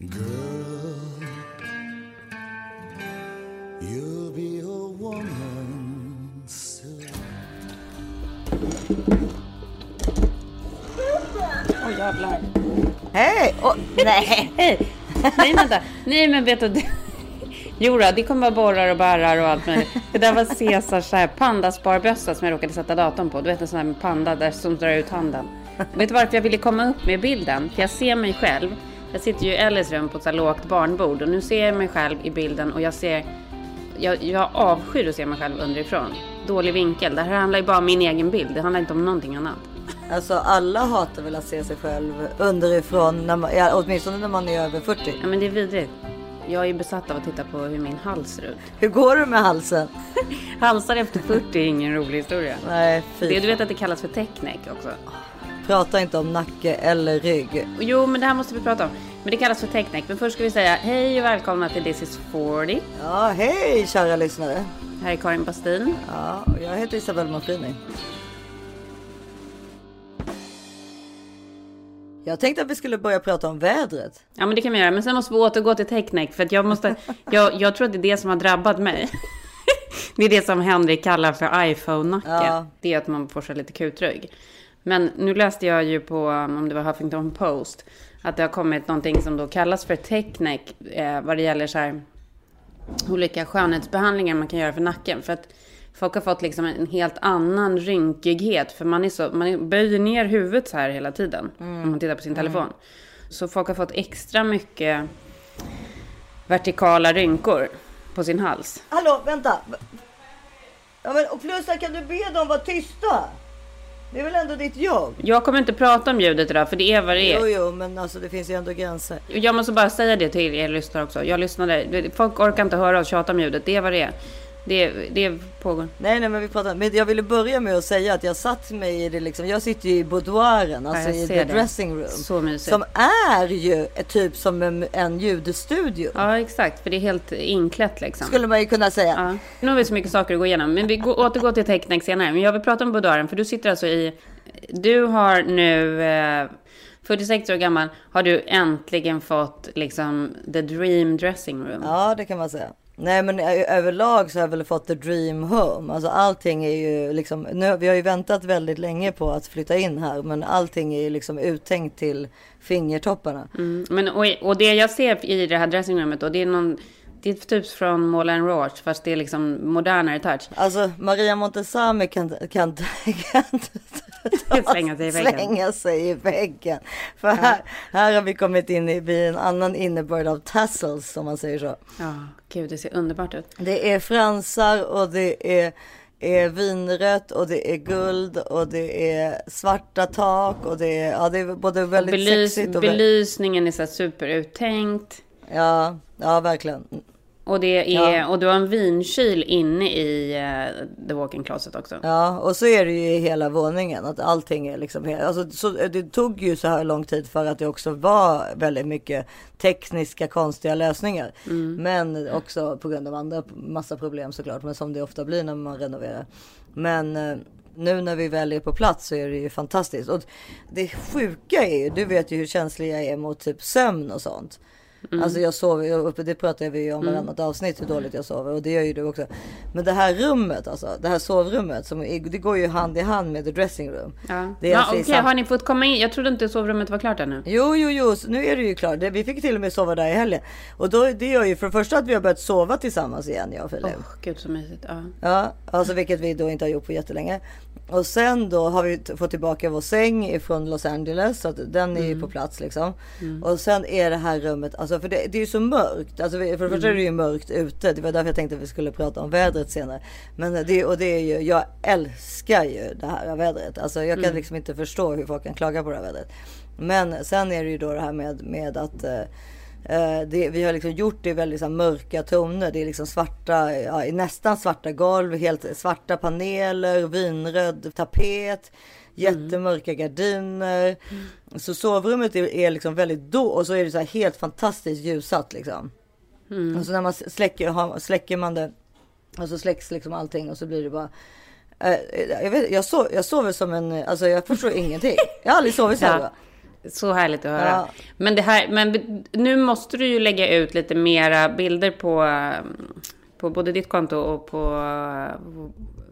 Girl, you'll be a woman soon. Åh jävlar. Hej! Oh, nej! Nej vänta. Nej men vet du. det- Jo då, det kommer vara borrar och barrar och allt möjligt. Det där var Caesars pandasparbössa som jag råkade sätta datorn på. Du vet en sån här med panda där som drar ut handen. Vet du varför jag ville komma upp med bilden? För jag ser mig själv. Jag sitter ju i Ellis rum på ett så lågt barnbord och nu ser jag mig själv i bilden och jag ser... Jag, jag avskyr att se mig själv underifrån. Dålig vinkel. Det här handlar ju bara om min egen bild. Det handlar inte om någonting annat. Alltså alla hatar väl att se sig själv underifrån, när man, ja, åtminstone när man är över 40. Ja men det är vidrigt. Jag är ju besatt av att titta på hur min hals ser ut. Hur går det med halsen? Halsar efter 40 är ingen rolig historia. Nej, Det, fy. du vet att det kallas för techneck också? Prata inte om nacke eller rygg. Jo, men det här måste vi prata om. Men det kallas för techneck. Men först ska vi säga hej och välkomna till This is 40. Ja, hej kära lyssnare. Här är Karin Bastin. Ja, och jag heter Isabelle Manfrini. Jag tänkte att vi skulle börja prata om vädret. Ja, men det kan vi göra. Men sen måste vi återgå till techneck. För att jag måste... Jag, jag tror att det är det som har drabbat mig. Det är det som Henrik kallar för iPhone-nacke. Ja. Det är att man får sig lite kutrygg. Men nu läste jag ju på, om det var Huffington Post, att det har kommit någonting som då kallas för techneck eh, vad det gäller så här olika skönhetsbehandlingar man kan göra för nacken. För att folk har fått liksom en helt annan rynkighet. För man, är så, man böjer ner huvudet så här hela tiden. Om man tittar på sin telefon. Så folk har fått extra mycket vertikala rynkor på sin hals. Hallå, vänta. Ja, men, och plus kan du be dem vara tysta? Det är väl ändå ditt jobb? Jag kommer inte prata om ljudet idag för det är vad det är. Jo, jo, men alltså det finns ju ändå gränser. Jag måste bara säga det till er lyssnare också. Jag lyssnade. Folk orkar inte höra oss tjata om ljudet. Det är vad det är. Det, det pågår. Nej, nej, men vi pratar. Men jag ville börja med att säga att jag satt mig i det liksom. Jag sitter ju i boudoiren, alltså jag i the dressing room. Så mysigt. Som är ju typ som en, en ljudstudio. Ja, exakt. För det är helt inklätt liksom. Skulle man ju kunna säga. Ja. Nu har vi så mycket saker att gå igenom. Men vi går, återgår till teckning senare. Men jag vill prata om boudoiren. För du sitter alltså i... Du har nu... Eh, 46 år gammal. Har du äntligen fått liksom the dream dressing room. Ja, det kan man säga. Nej, men överlag så har jag väl fått the dream home. Alltså allting är ju liksom, nu, vi har ju väntat väldigt länge på att flytta in här, men allting är ju liksom uttänkt till fingertopparna. Mm. Men, och, och det jag ser i det här dressingrummet då, det är någon... Det är typ från Moulin Rouge, fast det är liksom modernare touch. Alltså Maria Montazami kan, kan, kan Slänga sig i väggen. slänga sig i väggen. För här, här har vi kommit in i en annan innebörd av tassels, som man säger så. Ja, gud, det ser underbart ut. Det är fransar och det är, är vinrött och det är guld och det är svarta tak och det är, ja, det är både väldigt Belys, sexigt och... belysningen är så superuttänkt. Ja, ja, verkligen. Och, det är, Ja. och du har en vinkyl inne i uh, the walk-in closet också. Ja, och så är det ju i hela våningen. Att allting är liksom... Alltså, så, det tog ju så här lång tid för att det också var väldigt mycket tekniska konstiga lösningar. Men också på grund av andra massa problem såklart. Men som det ofta blir när man renoverar. Men eh, nu när vi väl är på plats så är det ju fantastiskt. Och det sjuka är ju, du vet ju hur känslig jag är mot typ sömn och sånt. Alltså jag sover ju uppe, det pratar vi ju om varannat avsnitt hur dåligt jag sover och det gör ju du också. Men det här rummet alltså, det här sovrummet, som, det går ju hand i hand med the dressing room. Ja. Det är ja, alltså i Okej, sam- har ni fått komma in? Jag trodde inte sovrummet var klart ännu. Jo, jo, jo, så nu är det ju klart. Vi fick till och med sova där i helgen. Och då, det gör ju för det första att vi har börjat sova tillsammans igen, jag och Filip. Åh, gud så mysigt. Ja. Ja, alltså vilket vi då inte har gjort på jättelänge. Och sen då har vi fått tillbaka vår säng ifrån Los Angeles. Så att den är ju på plats liksom. Och sen är det här rummet, alltså för det, det är ju så mörkt. Alltså för det första är det ju mörkt ute. Det var därför jag tänkte att vi skulle prata om vädret senare. Men det, och det är ju, jag älskar ju det här vädret. Alltså jag kan liksom inte förstå hur folk kan klaga på det här vädret. Men sen är det ju då det här med, med att eh, Eh, det, vi har liksom gjort det i väldigt här, mörka toner. Det är liksom svarta, ja, nästan svarta golv, helt svarta paneler, vinröd tapet, jättemörka gardiner. Så sovrummet är, är liksom väldigt då och så är det så här helt fantastiskt ljussatt liksom. Och så när man släcker, släcker man det och så släcks liksom allting och så blir det bara eh, jag, vet, jag, sov, jag sover som en, alltså jag förstår ingenting. Jag har aldrig sovit så här Ja. Så härligt att höra. Ja. Men, det här, men nu måste du ju lägga ut lite mera bilder på, um, på både ditt konto och på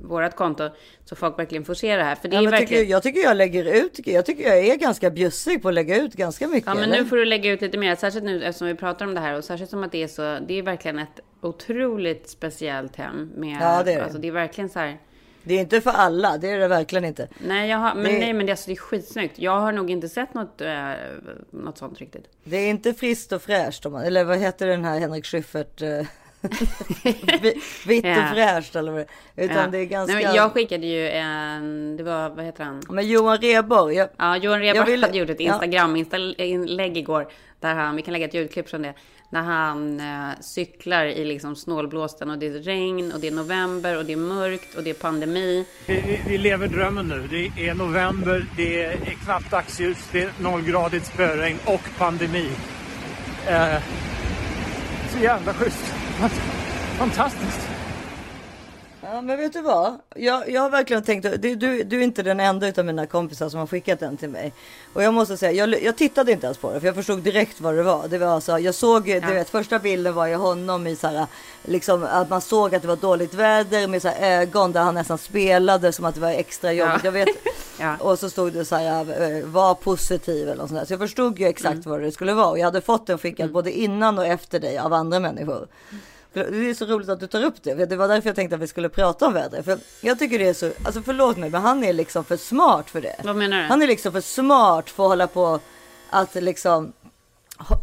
vårat konto. Så folk verkligen får se det här. För det Ja, är verkligen... tycker, jag tycker jag lägger ut, jag tycker jag är ganska bjussig på att lägga ut ganska mycket. Ja, men eller? nu får du lägga ut lite mer, särskilt nu eftersom vi pratar om det här och särskilt som att det är så, det är verkligen ett otroligt speciellt hem med, Ja, det är det. alltså det är verkligen så här, Det är inte för alla, det är det verkligen inte. nej, jag har, men Det- nej, men det, alltså, det är skitsnyggt. Jag har nog inte sett något, eh, något sånt riktigt. Det är inte friskt och fräscht, man, eller vad heter den här Henrik Schyffert? eh, Vitt och Ja. fräscht eller vad det är. Utan Ja. det är ganska... nej, men jag skickade ju en, det var, vad heter han? Men Johan Rheborg, jag... Ja, Johan Jag Rheborg vill- hade gjort ett. Instagram-inlägg igår. Där han, vi kan lägga ett ljudklipp från det. När han eh, cyklar i liksom snålblåsten och det är regn och det är november och det är mörkt och det är pandemi. Vi, vi, vi lever drömmen nu. Det är november, det är knappt dagsljus, det är nollgradigt spöregn och pandemi. Eh, så jävla schysst. Fantastiskt. Ja, men vet du vad? Jag, jag har verkligen tänkt, du, du, du är inte den enda av mina kompisar som har skickat den till mig. Och jag måste säga, jag, jag tittade inte ens på det för jag förstod direkt vad det var. Det var alltså, jag såg, du vet första bilden var ju honom i så här, liksom att man såg att det var dåligt väder med så här ögon där han nästan spelade som att det var extra jobbigt. Ja. Jag vet. Ja. Och så stod det så här, eh, var positiv eller något sånt där. Så jag förstod ju exakt Mm. vad det skulle vara. Och jag hade fått den skickad både innan och efter dig av andra människor. Det är så roligt att du tar upp det. Det var därför jag tänkte att vi skulle prata om vädret. För jag tycker det är så, alltså förlåt mig, men han är liksom för smart för det. Vad menar du? Han är liksom för smart för att hålla på att liksom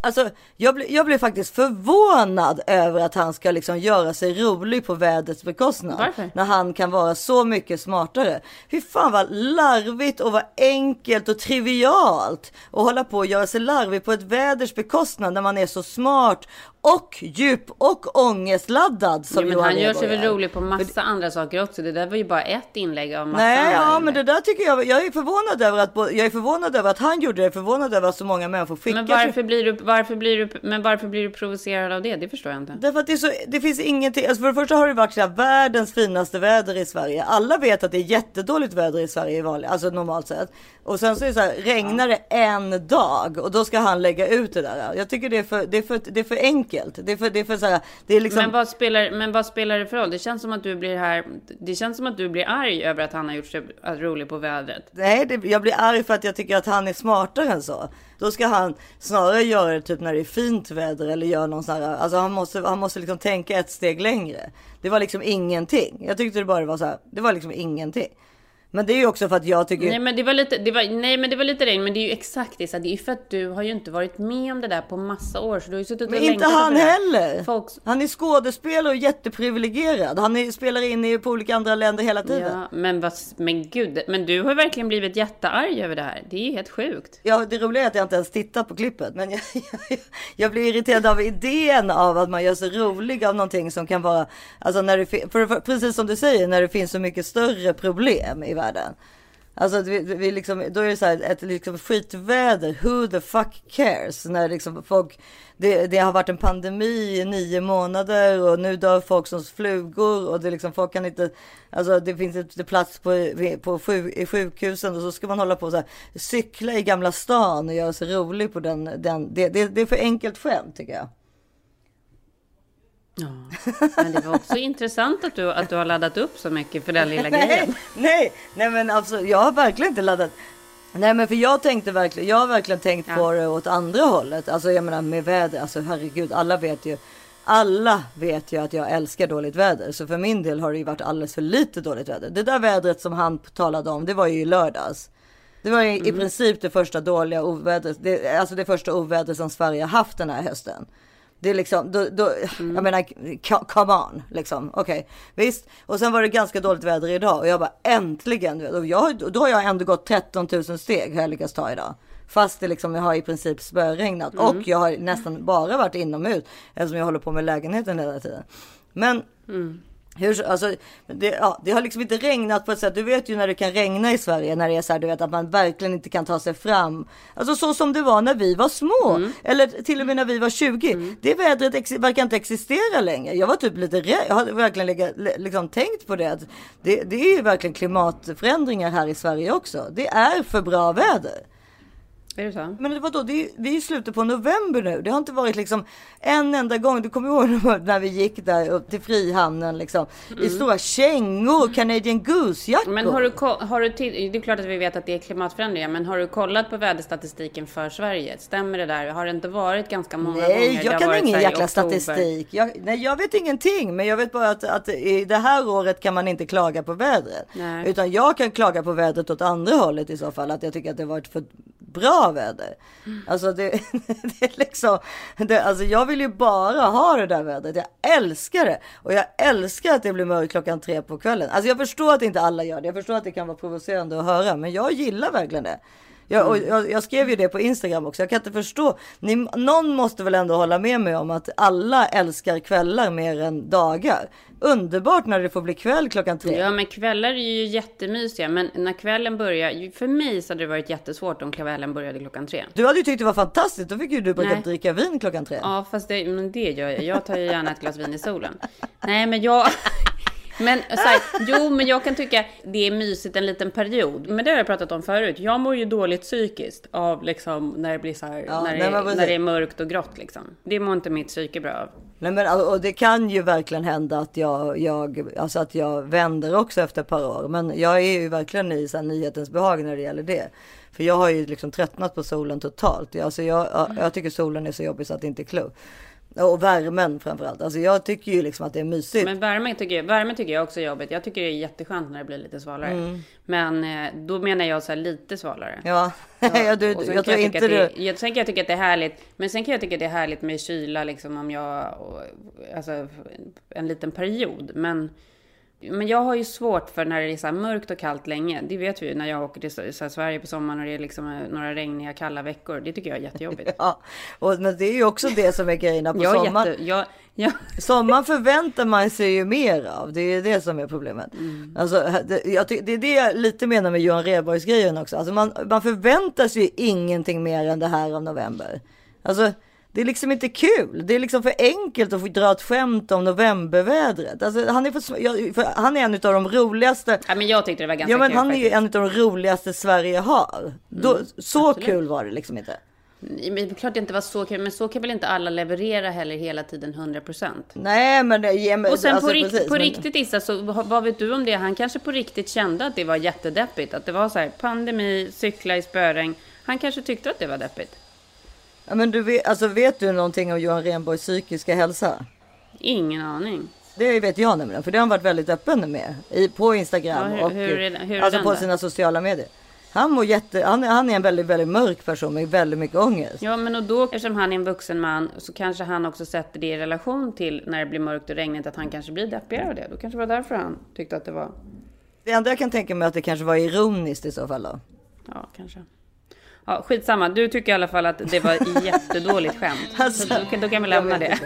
Alltså, jag, blir, jag blir faktiskt förvånad över att han ska liksom göra sig rolig på vädrets bekostnad. Varför? När han kan vara så mycket smartare. Fy fan vad larvigt och vad enkelt och trivialt att hålla på och göra sig larvig på ett väders bekostnad när man är så smart och djup och ångestladdad som Jo, men Johan han gör sig väl rolig på massa andra saker också. Det där var ju bara ett inlägg av massa Nej, ja, men det där tycker jag. Jag är förvånad över att jag är förvånad över att han gjorde det. Jag är förvånad över att så många människor skickar. Men varför blir du, varför blir du, men varför blir du provocerad av det? Det förstår jag inte. Därför att det, är så, det finns ingenting. Alltså för det första har det varit så här, världens finaste väder i Sverige. Alla vet att det är jättedåligt väder i Sverige i vanliga, alltså normalt sett. Och sen så är det så här, regnar det en dag och då ska han lägga ut det där. Jag tycker det är för, det är för, det är för enkelt. Det är för, det är för så här, det är liksom. Men vad, spelar, men vad spelar det för roll? Det känns som att du blir här, det känns som att du blir arg över att han har gjort sig rolig på vädret. Nej, det, jag blir arg för att jag tycker att han är smartare än så. Då ska han snarare göra det typ när det är fint väder eller göra någon sån här, alltså han måste, han måste liksom tänka ett steg längre. Det var liksom ingenting. Jag tyckte det bara var så här, det var liksom ingenting. Men det är ju också för att jag tycker... Nej men det var lite, det var, nej men det var lite regn, men det är ju exakt det. Så det är ju för att du har ju inte varit med om det där på massa år. Så du har ju suttit Men och inte han heller. Folk, Han är skådespelare och jätteprivilegierad. Han är, spelar in i, på olika andra länder hela tiden. ja, men, vad, men gud, men du har ju verkligen blivit jättearg över det här. Det är ju helt sjukt. Ja, det roliga är att jag inte ens tittar på klippet. Men jag, jag, jag blir irriterad av idén av att man gör sig rolig av någonting som kan vara, alltså när det, för, för, precis som du säger, när det finns så mycket större problem i världen. Alltså vi, vi liksom, då är det så här ett liksom skitväder, who the fuck cares? När liksom folk, det, det har varit en pandemi i nio månader och nu dör folk som flugor och det liksom, folk kan inte, alltså det finns inte plats på, på sjuk, i sjukhusen och så ska man hålla på och så här, cykla i Gamla stan och göra sig rolig på den, den det, det, det är för enkelt skämt tycker jag. Ja, men det var också intressant att du, att du har laddat upp så mycket för den lilla nej, grejen. nej, nej men alltså jag har verkligen inte laddat. Nej men för jag tänkte verkligen, jag har verkligen tänkt Ja. på det åt andra hållet. Alltså jag menar med väder, alltså herregud, alla vet ju. Alla vet ju att jag älskar dåligt väder, så för min del har det ju varit alldeles för lite dåligt väder. Det där vädret som han talade om, det var ju i lördags. Det var ju i princip det första dåliga ovädret, det, alltså det första ovädret som Sverige haft den här hösten. Det är liksom, då, då, jag menar, co- come on, liksom, okej, visst. Och sen var det ganska dåligt väder idag och jag bara äntligen, och jag, då har jag ändå gått 13 000 steg har jag lyckats ta idag. Fast det liksom, jag har i princip spöregnat och jag har nästan bara varit inomhus eftersom jag håller på med lägenheten hela tiden. Men hur, alltså, det, ja, det har liksom inte regnat på ett sätt. Du vet ju när det kan regna i Sverige när det är så här, du vet att man verkligen inte kan ta sig fram. Alltså så som det var när vi var små. Eller till och med när vi var 20. Det vädret ex- verkar inte existera längre. Jag var typ lite rädd. Jag hade verkligen lägga, le- liksom tänkt på det. Att det. Det är ju verkligen klimatförändringar här i Sverige också. Det är för bra väder. Är det så? Men vadå, det är, vi är i slutet på november nu. Det har inte varit liksom en enda gång. Du kommer ihåg när vi gick där upp till Frihamnen liksom. I stora kängor, Canadian Goose-jackor. Men har du, har du till, det är klart att vi vet att det är klimatförändringar, men har du kollat på väderstatistiken för Sverige? Stämmer det där? Har det inte varit ganska många gånger? Nej, jag kan ingen jäkla statistik. Jag, nej, jag vet ingenting. Men jag vet bara att, att i det här året kan man inte klaga på vädret. Nej. Utan jag kan klaga på vädret åt andra hållet i så fall. Att jag tycker att det varit för bra väder. Alltså det, det är liksom. Det, alltså jag vill ju bara ha det där vädret. Jag älskar det. Och jag älskar att det blir mörkt klockan tre på kvällen. Alltså jag förstår att inte alla gör det. Jag förstår att det kan vara provocerande att höra. Men jag gillar verkligen det. Jag, och jag, jag skrev ju det på Instagram också. Jag kan inte förstå. Ni, någon måste väl ändå hålla med mig om att alla älskar kvällar mer än dagar. Underbart när det får bli kväll klockan tre. Ja, men kvällar är ju jättemysiga. Men när kvällen börjar, för mig så hade det varit jättesvårt om kvällen började klockan tre. Du hade ju tyckt det var fantastiskt. Då fick ju du börja Nej. dricka vin klockan tre. Ja, fast det, men det gör jag. Jag tar ju gärna ett glas vin i solen. Nej, men jag... Men här, jo, men jag kan tycka det är mysigt en liten period. Men det har jag pratat om förut. Jag mår ju dåligt psykiskt av liksom när det blir så här, Ja, när, det, när det är mörkt och grått liksom. Det mår inte mitt psyke bra av. Nej, men, och det kan ju verkligen hända att jag, jag, alltså att jag vänder också efter ett par år. Men jag är ju verkligen i så här, nyhetens behag när det gäller det. För jag har ju liksom tröttnat på solen totalt. Alltså jag, jag, jag tycker solen är så jobbig så att det inte är klokt. Och värmen framförallt. Alltså jag tycker ju liksom att det är mysigt. Men värme tycker, jag, värme tycker jag också är jobbigt. Jag tycker det är jätteskönt när det blir lite svalare. Men eh, då menar jag så här lite svalare. Mm. Ja, ja du, jag tror tycka inte du... det, jag, sen kan jag tycka att det är härligt. Men sen kan jag tycka att det är härligt med kyla liksom om jag, alltså en liten period. Men, men jag har ju svårt för när det är så här mörkt och kallt länge. Det vet vi ju när jag åker till så Sverige på sommaren och det är liksom eh, några regniga kalla veckor. Det tycker jag är jättejobbigt. Ja, och, men det är ju också det som är grejerna på Jag sommaren. jätte, jag, jag, Sommaren förväntar man sig ju mer av. Det är det som är problemet. Alltså, det, jag, det är det jag lite menar med Johan Rheborgs grejen också. Alltså man, man förväntar sig ju ingenting mer än det här av november. Alltså, det är liksom inte kul. Det är liksom för enkelt att få dra ett skämt om novembervädret. Alltså, han, är för, jag, för, han är en av de roligaste. ja, men jag tyckte det var ganska Ja men kul han är faktiskt. en av de roligaste Sverige har. Då, så absolut. kul var det liksom inte. Men är klart det inte var så kul, men så kan väl inte alla leverera heller hela tiden 100%. Nej men det ge mig, Och sen alltså, på, rikt, precis, på men- riktigt Issa, så vad vad vet du om det? Han kanske på riktigt kände att det var jättedeppigt. Att det var så här, pandemi, cykla i spöregn. Han kanske tyckte att det var deppigt. Ja, men du vet, alltså, vet du någonting om Johan Rheborgs psykiska hälsa? Ingen aning. Det vet jag nämligen, för det har han varit väldigt öppen med i, på Instagram Ja, hur- och hur är hur är alltså på då? sina sociala medier. Han, mår jätte, han, är- han är en väldigt, väldigt mörk person med väldigt mycket ångest. Ja, men och då, eftersom han är en vuxen man, så kanske han också sätter det i relation till när det blir mörkt och regnigt, att han kanske blir deppigare av det. Då kanske det var därför han tyckte att det var, Det enda jag kan tänka mig är att det kanske var ironiskt i så fall då. ja, kanske. Ja, skitsamma. Du tycker i alla fall att det var jättedåligt skämt. Alltså, Så då, kan- då kan vi lämna det.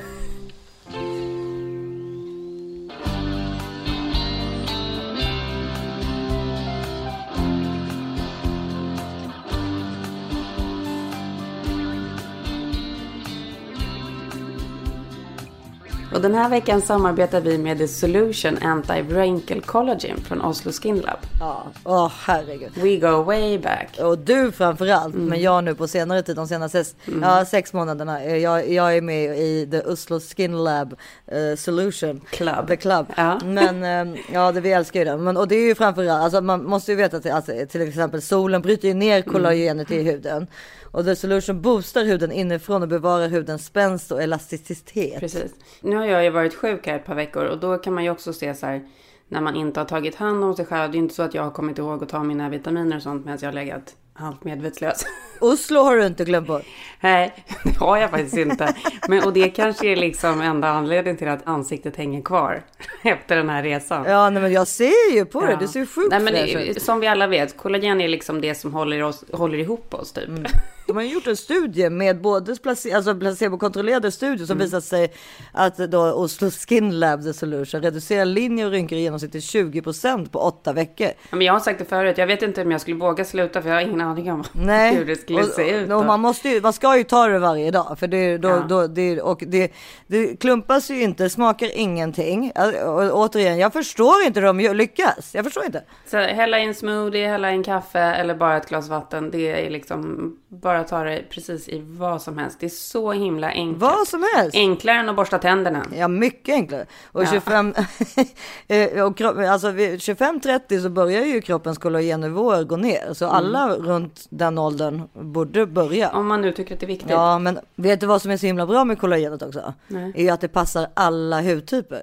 Och den här veckan samarbetar vi med The Solution Anti-Wrinkle Collagen från Oslo Skin Lab. Ja, åh herregud. We go way back. Och du framförallt, Mm. men jag nu på senare tid, de senaste ja, sex månaderna. eh, Jag, jag är med i The Oslo Skin Lab eh, Solution Club. The Club. Ja. Men eh, ja, det, vi älskar ju det. Men, och det är ju framförallt, alltså, man måste ju veta att alltså, till exempel solen bryter ju ner kollagenet i huden. Och The Solution boostar huden inifrån och bevarar hudens spänst och elasticitet. Precis. Nu har jag ju varit sjuk här ett par veckor och då kan man ju också se så här när man inte har tagit hand om sig själv. Det är inte så att jag har kommit ihåg att ta mina vitaminer och sånt medan jag har legat halvt medvetslös. Oslo har du inte glömt bort. Nej, det har jag faktiskt inte. Men, och det kanske är liksom enda anledningen till att ansiktet hänger kvar efter den här resan. Ja, nej, men jag ser ju på det. Ja. Du ser sjukt Nej, men det. Som vi alla vet, kollagen är liksom det som håller, oss, håller ihop oss typ. Mm. De har gjort en studie med både place, alltså placebokontrollerade studier som Mm. visar sig att då Oslo Skin Lab The Solution reducerar linjer och rynkor i genomsnitt till 20% på åtta veckor. Ja, Men jag har sagt det förut, jag vet inte om jag skulle våga sluta för jag har ingen aning om Nej, hur det skulle och, se ut. och, man, måste ju, man ska ju ta det varje dag för det, då, Ja. då, det, och det, det klumpas ju inte, smakar ingenting. Och, återigen, jag förstår inte hur de lyckas. Jag förstår inte. Så hälla en smoothie, hälla i en kaffe eller bara ett glas vatten. Det är liksom bara bara ta det precis i vad som helst. Det är så himla enkelt. Vad som helst. Enklare än att borsta tänderna. Ja, mycket enklare. Och Ja. 25, eh, och kropp, alltså vid 25-30 så börjar ju kroppens kollagennivåer gå ner. Så alla runt den åldern borde börja. Om man nu tycker att det är viktigt. Ja, men vet du vad som är så himla bra med kollagenet också? Nej. Är ju att det passar alla hudtyper.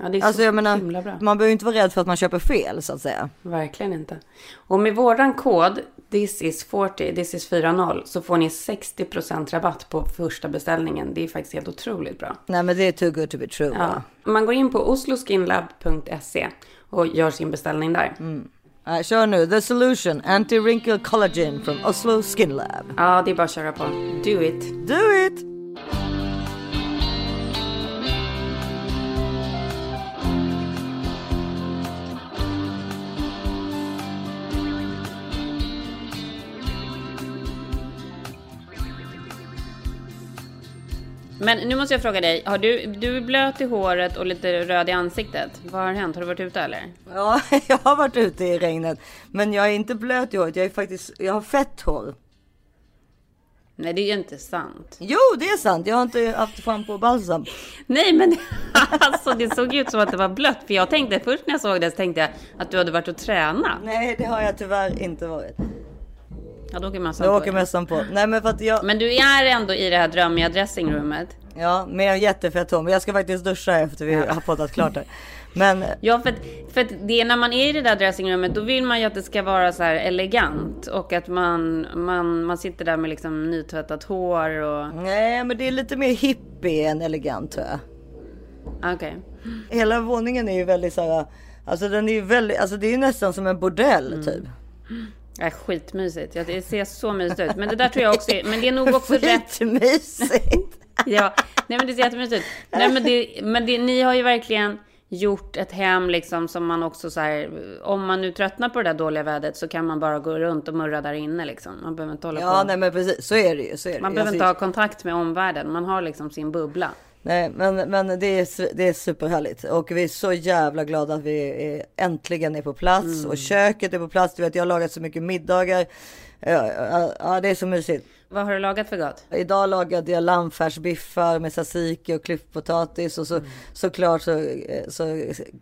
Ja, det är Alltså så jag menar, himla bra. man behöver inte vara rädd för att man köper fel så att säga. Verkligen inte. Och med våran kod This is 40, this is 40 så får ni 60% rabatt på första beställningen. Det är faktiskt helt otroligt bra. Nej men det är too good to be true. Ja. Man går in på osloskinlab.se och gör sin beställning där. Nej, kör nu. The Solution Anti-Wrinkle Collagen från Oslo Skin Lab. Ja, det är bara att köra på. Do it! Do it! Men nu måste jag fråga dig. Har du, du är blöt i håret och lite röd i ansiktet. Vad har hänt? Har du varit ute eller? Ja, jag har varit ute i regnet. Men jag är inte blöt i håret. Jag är faktiskt, jag har fett hår. Nej, det är ju inte sant. Jo, det är sant. Jag har inte haft schampo och balsam. Nej, men alltså det såg ut som att det var blött. För jag tänkte först när jag såg det så tänkte jag att du hade varit och tränat. Nej, det har jag tyvärr inte varit. Ja, då åker man Jag åker mässan på. Nej, men för att jag, Men du är ändå i det här drömmiga dressingrummet. ja, med jättefett hår. Men jag ska faktiskt duscha efter vi har poddat klart här. Men Ja, för att, för att det är när man är i det där dressingrummet, då vill man ju att det ska vara så här elegant. Och att man, man, man sitter där med liksom nytvättat hår och... nej, men det är lite mer hippie än elegant tror jag. Okej. Hela våningen är ju väldigt så här. Alltså den är ju väldigt, alltså det är ju nästan som en bordell Mm. typ. Äh, skitmysigt. Ja, det ser så mysigt ut. Men det där tror jag också är, Men det är nog också rätt. Skitmysigt. Ja, nej men det ser jättemysigt ut. Nej men, det, men det, ni har ju verkligen gjort ett hem liksom som man också så här, om man nu tröttnar på det där dåliga vädret så kan man bara gå runt och murra där inne liksom. Man behöver inte hålla Ja, på. nej men precis. Så är det ju. Så är det. Man ju. behöver Alltså, inte ha kontakt med omvärlden. Man har liksom sin bubbla. Nej, men, men det, är, det är superhärligt och vi är så jävla glada att vi är, äntligen är på plats Mm. och köket är på plats. Du vet, jag har lagat så mycket middagar. Ja, ja, ja, det är så mysigt. Vad har du lagat för gott? Idag lagade jag lammfärsbiffar med tzatziki och klyftpotatis och så Mm. såklart så, så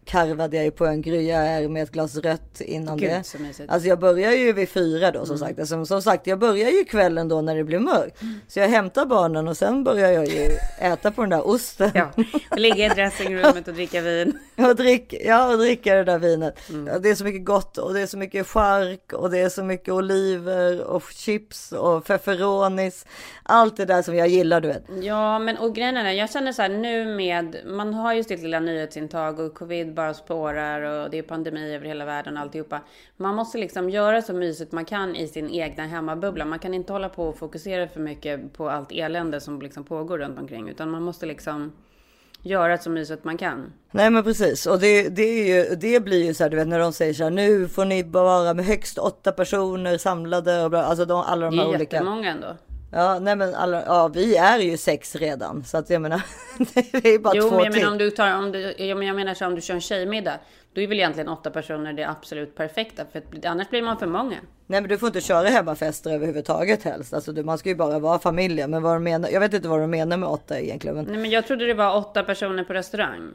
karvade jag ju på en gruyère med ett glas rött innan Gud, det. så mysigt. Alltså jag börjar ju vid fyra då som sagt. Som, som sagt, jag börjar ju kvällen då när det blir mörkt. Så jag hämtar barnen och sen börjar jag ju äta på den där osten. Ja, ligga i dressingrummet och dricka vin. Och, drick, ja, och dricka det där vinet. Mm. Det är så mycket gott och det är så mycket chark och det är så mycket oliver och chips och Sonis, Allt det där som jag gillar du vet. Ja, men och grejen är, jag känner så här nu med, man har ju sitt lilla nyhetsintag och covid bara spårar och det är pandemi över hela världen och alltihopa. Man måste liksom göra så mysigt man kan i sin egna hemmabubbla. Man kan inte hålla på och fokusera för mycket på allt elände som liksom pågår runt omkring, utan man måste liksom göra så mysigt man kan. Nej men precis och det, det, är ju, det blir ju så här du vet när de säger så här nu får ni bara vara med högst åtta personer samlade och bla, alltså de, alla de Det här är olika. jättemånga ändå. Ja nej men alla, ja vi är ju sex redan så att jag menar det är bara Jo, två men jag till. menar om du tar, om du, jag menar så om du kör en tjejmiddag, då är väl egentligen åtta personer det absolut perfekta, för att, annars blir man för många. Nej men du får inte köra hemmafester överhuvudtaget helst. Alltså du, man ska ju bara vara familjen. Men vad de menar, jag vet inte vad de menar med åtta egentligen. Men, Nej, men jag trodde det var åtta personer på restaurang.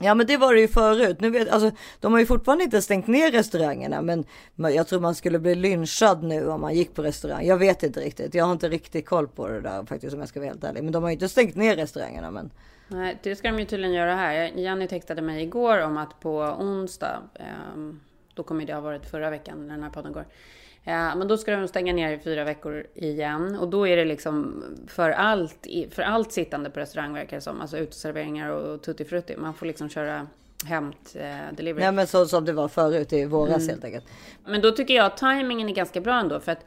ja men det var det ju förut. Nu vet, alltså, de har ju fortfarande inte stängt ner restaurangerna. Men men jag tror man skulle bli lynchad nu om man gick på restaurang. Jag vet inte riktigt. Jag har inte riktigt koll på det där faktiskt om jag ska vara helt ärlig. Men de har ju inte stängt ner restaurangerna. Men Nej, det ska de ju tydligen göra här. Jenny textade mig igår om att på onsdag, ehm, då kommer det ha varit förra veckan när den här podden går. Eh, men då ska de stänga ner i fyra veckor igen. Och då är det liksom för allt, för allt sittande på restaurang verkar det som. Alltså uteserveringar och tutti frutti. Man får liksom köra hämt eh, delivery. nej men så som det var förut i våras helt enkelt. Men då tycker jag att timingen är ganska bra ändå. För att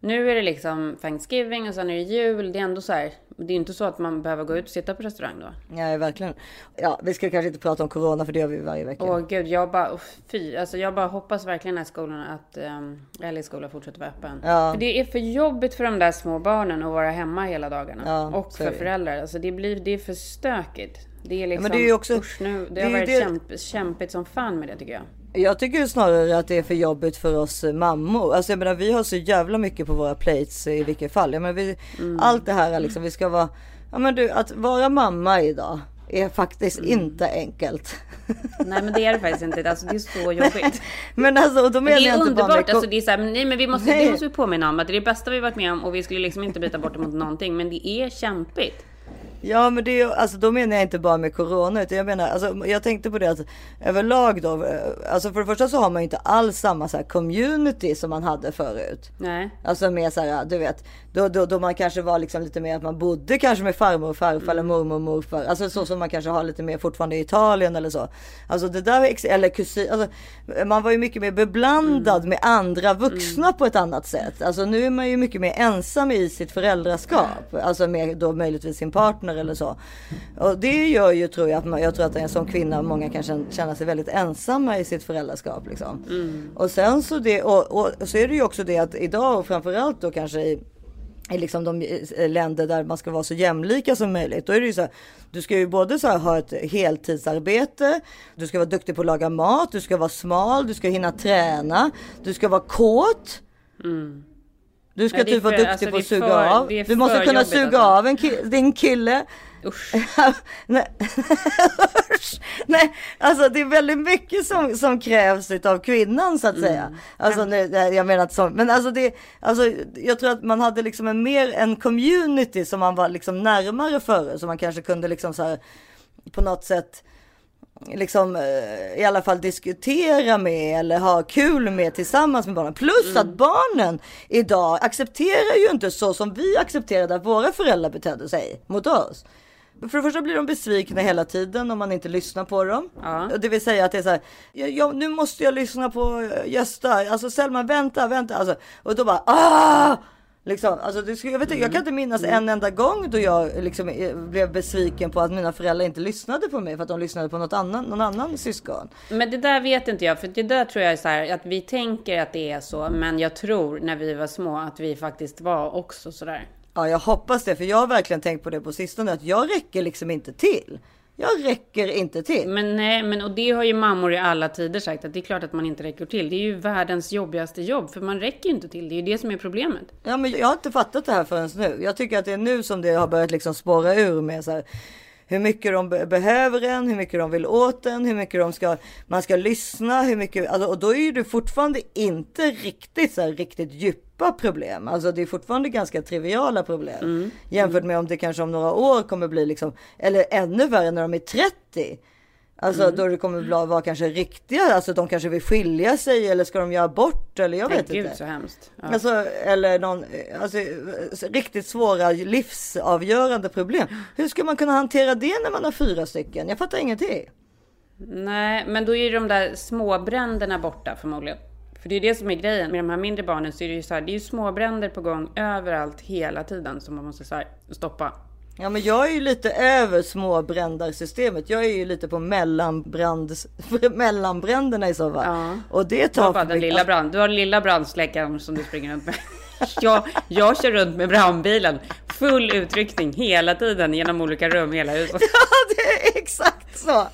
nu är det liksom Thanksgiving och sen är det jul. Det är ändå så här. Det är inte så att man behöver gå ut och sitta på restaurang då. Nej verkligen. Ja vi ska kanske inte prata om corona för det gör vi varje vecka. Åh gud, jag bara, oh, fy, alltså jag bara hoppas verkligen att skolorna, att um, Ellis skola fortsätter vara öppen. Ja. För det är för jobbigt för de där små barnen att vara hemma hela dagarna. Ja, och för är föräldrar. Alltså det blir, det är för stökigt. Det är liksom, men det är ju också- usch, nu, det, det är har ju varit det- kämp, kämpigt som fan med det tycker jag. Jag tycker snarare att det är för jobbigt för oss mammor. Alltså jag menar vi har så jävla mycket på våra plates i vilket fall. Jag menar, vi, Mm. Allt det här liksom, vi ska vara, ja men du att vara mamma idag är faktiskt Mm. inte enkelt. Nej men det är det faktiskt inte. Alltså, det är så jobbigt. Men alltså och då menar Men det jag är inte bara underbart. med, Alltså, det är så här, nej men vi måste, Nej. det måste vi påminna om. Att det är det bästa vi varit med om och vi skulle liksom inte byta bort det mot någonting. Men det är kämpigt. Ja men det är alltså då menar jag inte bara med corona utan jag menar, alltså jag tänkte på det att överlag då, eh, alltså för det första så har man ju inte alls samma så här community som man hade förut. Nej. Alltså mer så här, du vet, då, då, då man kanske var liksom lite mer att man bodde kanske med farmor och farfar eller mormor och morfar. Alltså så som man kanske har lite mer fortfarande i Italien eller så. Alltså det där, eller kusin, alltså, man var ju mycket mer beblandad med andra vuxna på ett annat sätt. Alltså nu är man ju mycket mer ensam i sitt föräldraskap. Alltså med då möjligtvis sin partner eller så. Och det gör ju tror jag att man, jag tror att en som kvinna, många kan känna, sig väldigt ensamma i sitt föräldraskap liksom. Och sen så det, och, och så är det ju också det att idag och framförallt då kanske i i liksom de länder där man ska vara så jämlika som möjligt. Då är det ju så här, du ska ju både så här ha ett heltidsarbete, du ska vara duktig på att laga mat, du ska vara smal, du ska hinna träna, du ska vara kåt. Du ska är typ vara duktig alltså, på att suga för- av. Du måste kunna suga alltså. av en ki- din kille. Usch. Nej. Usch. Nej, alltså det är väldigt mycket som, som krävs av kvinnan så att Mm. säga. Alltså, nu, nej, jag menar så, men alltså det, alltså jag tror att man hade liksom en mer en community som man var liksom närmare förr, som man kanske kunde liksom så här på något sätt liksom eh, i alla fall diskutera med eller ha kul med tillsammans med barnen. Plus att barnen idag accepterar ju inte så som vi accepterade att våra föräldrar betedde sig mot oss. För det första blir de besvikna hela tiden om man inte lyssnar på dem. Ja. Det vill säga att det är så här, ja, ja, nu måste jag lyssna på eh, Gösta, alltså Selma vänta, vänta, alltså, och då bara ah! Liksom, alltså det, jag, vet, inte, jag kan inte minnas en enda gång då jag liksom eh, blev besviken på att mina föräldrar inte lyssnade på mig för att de lyssnade på något annan, någon annan syskon. Men det där vet inte jag, för det där tror jag är så här att vi tänker att det är så, men jag tror när vi var små att vi faktiskt var också så där. Ja, jag hoppas det, för jag har verkligen tänkt på det på sistone att jag räcker liksom inte till. Jag räcker inte till. Men nej, men och det har ju mammor i alla tider sagt att det är klart att man inte räcker till. Det är ju världens jobbigaste jobb, för man räcker ju inte till. Det är ju det som är problemet. Ja, men jag har inte fattat det här förrän nu. Jag tycker att det är nu som det har börjat liksom spåra ur med så här, hur mycket de be- behöver en, hur mycket de vill åt en, hur mycket de ska, man ska lyssna, hur mycket, alltså, och då är det fortfarande inte riktigt så här, riktigt djupa problem. Alltså det är fortfarande ganska triviala problem jämfört med om det kanske om några år kommer bli liksom, eller ännu värre när de är 30. Alltså då det kommer vara kanske riktiga, alltså de kanske vill skilja sig eller ska de göra abort eller jag vet gud inte. så hemskt. Ja. Alltså, eller någon, alltså, riktigt svåra livsavgörande problem. Hur ska man kunna hantera det när man har fyra stycken? Jag fattar ingenting. Nej, men då är ju de där småbränderna borta förmodligen. För det är det som är grejen. Med de här mindre barnen så är det ju så här, det är ju småbränder på gång överallt hela tiden som man måste så här, stoppa. Ja, men jag är ju lite över småbrändarsystemet. Jag är ju lite på mellanbrands, mellanbränderna i så fall. Ja. Och det tar bara den lilla brand. Du har den lilla brandsläckaren som du springer runt med. Jag, jag kör runt med brandbilen. Full utryckning hela tiden genom olika rum i hela huset. Ja, det är exakt så.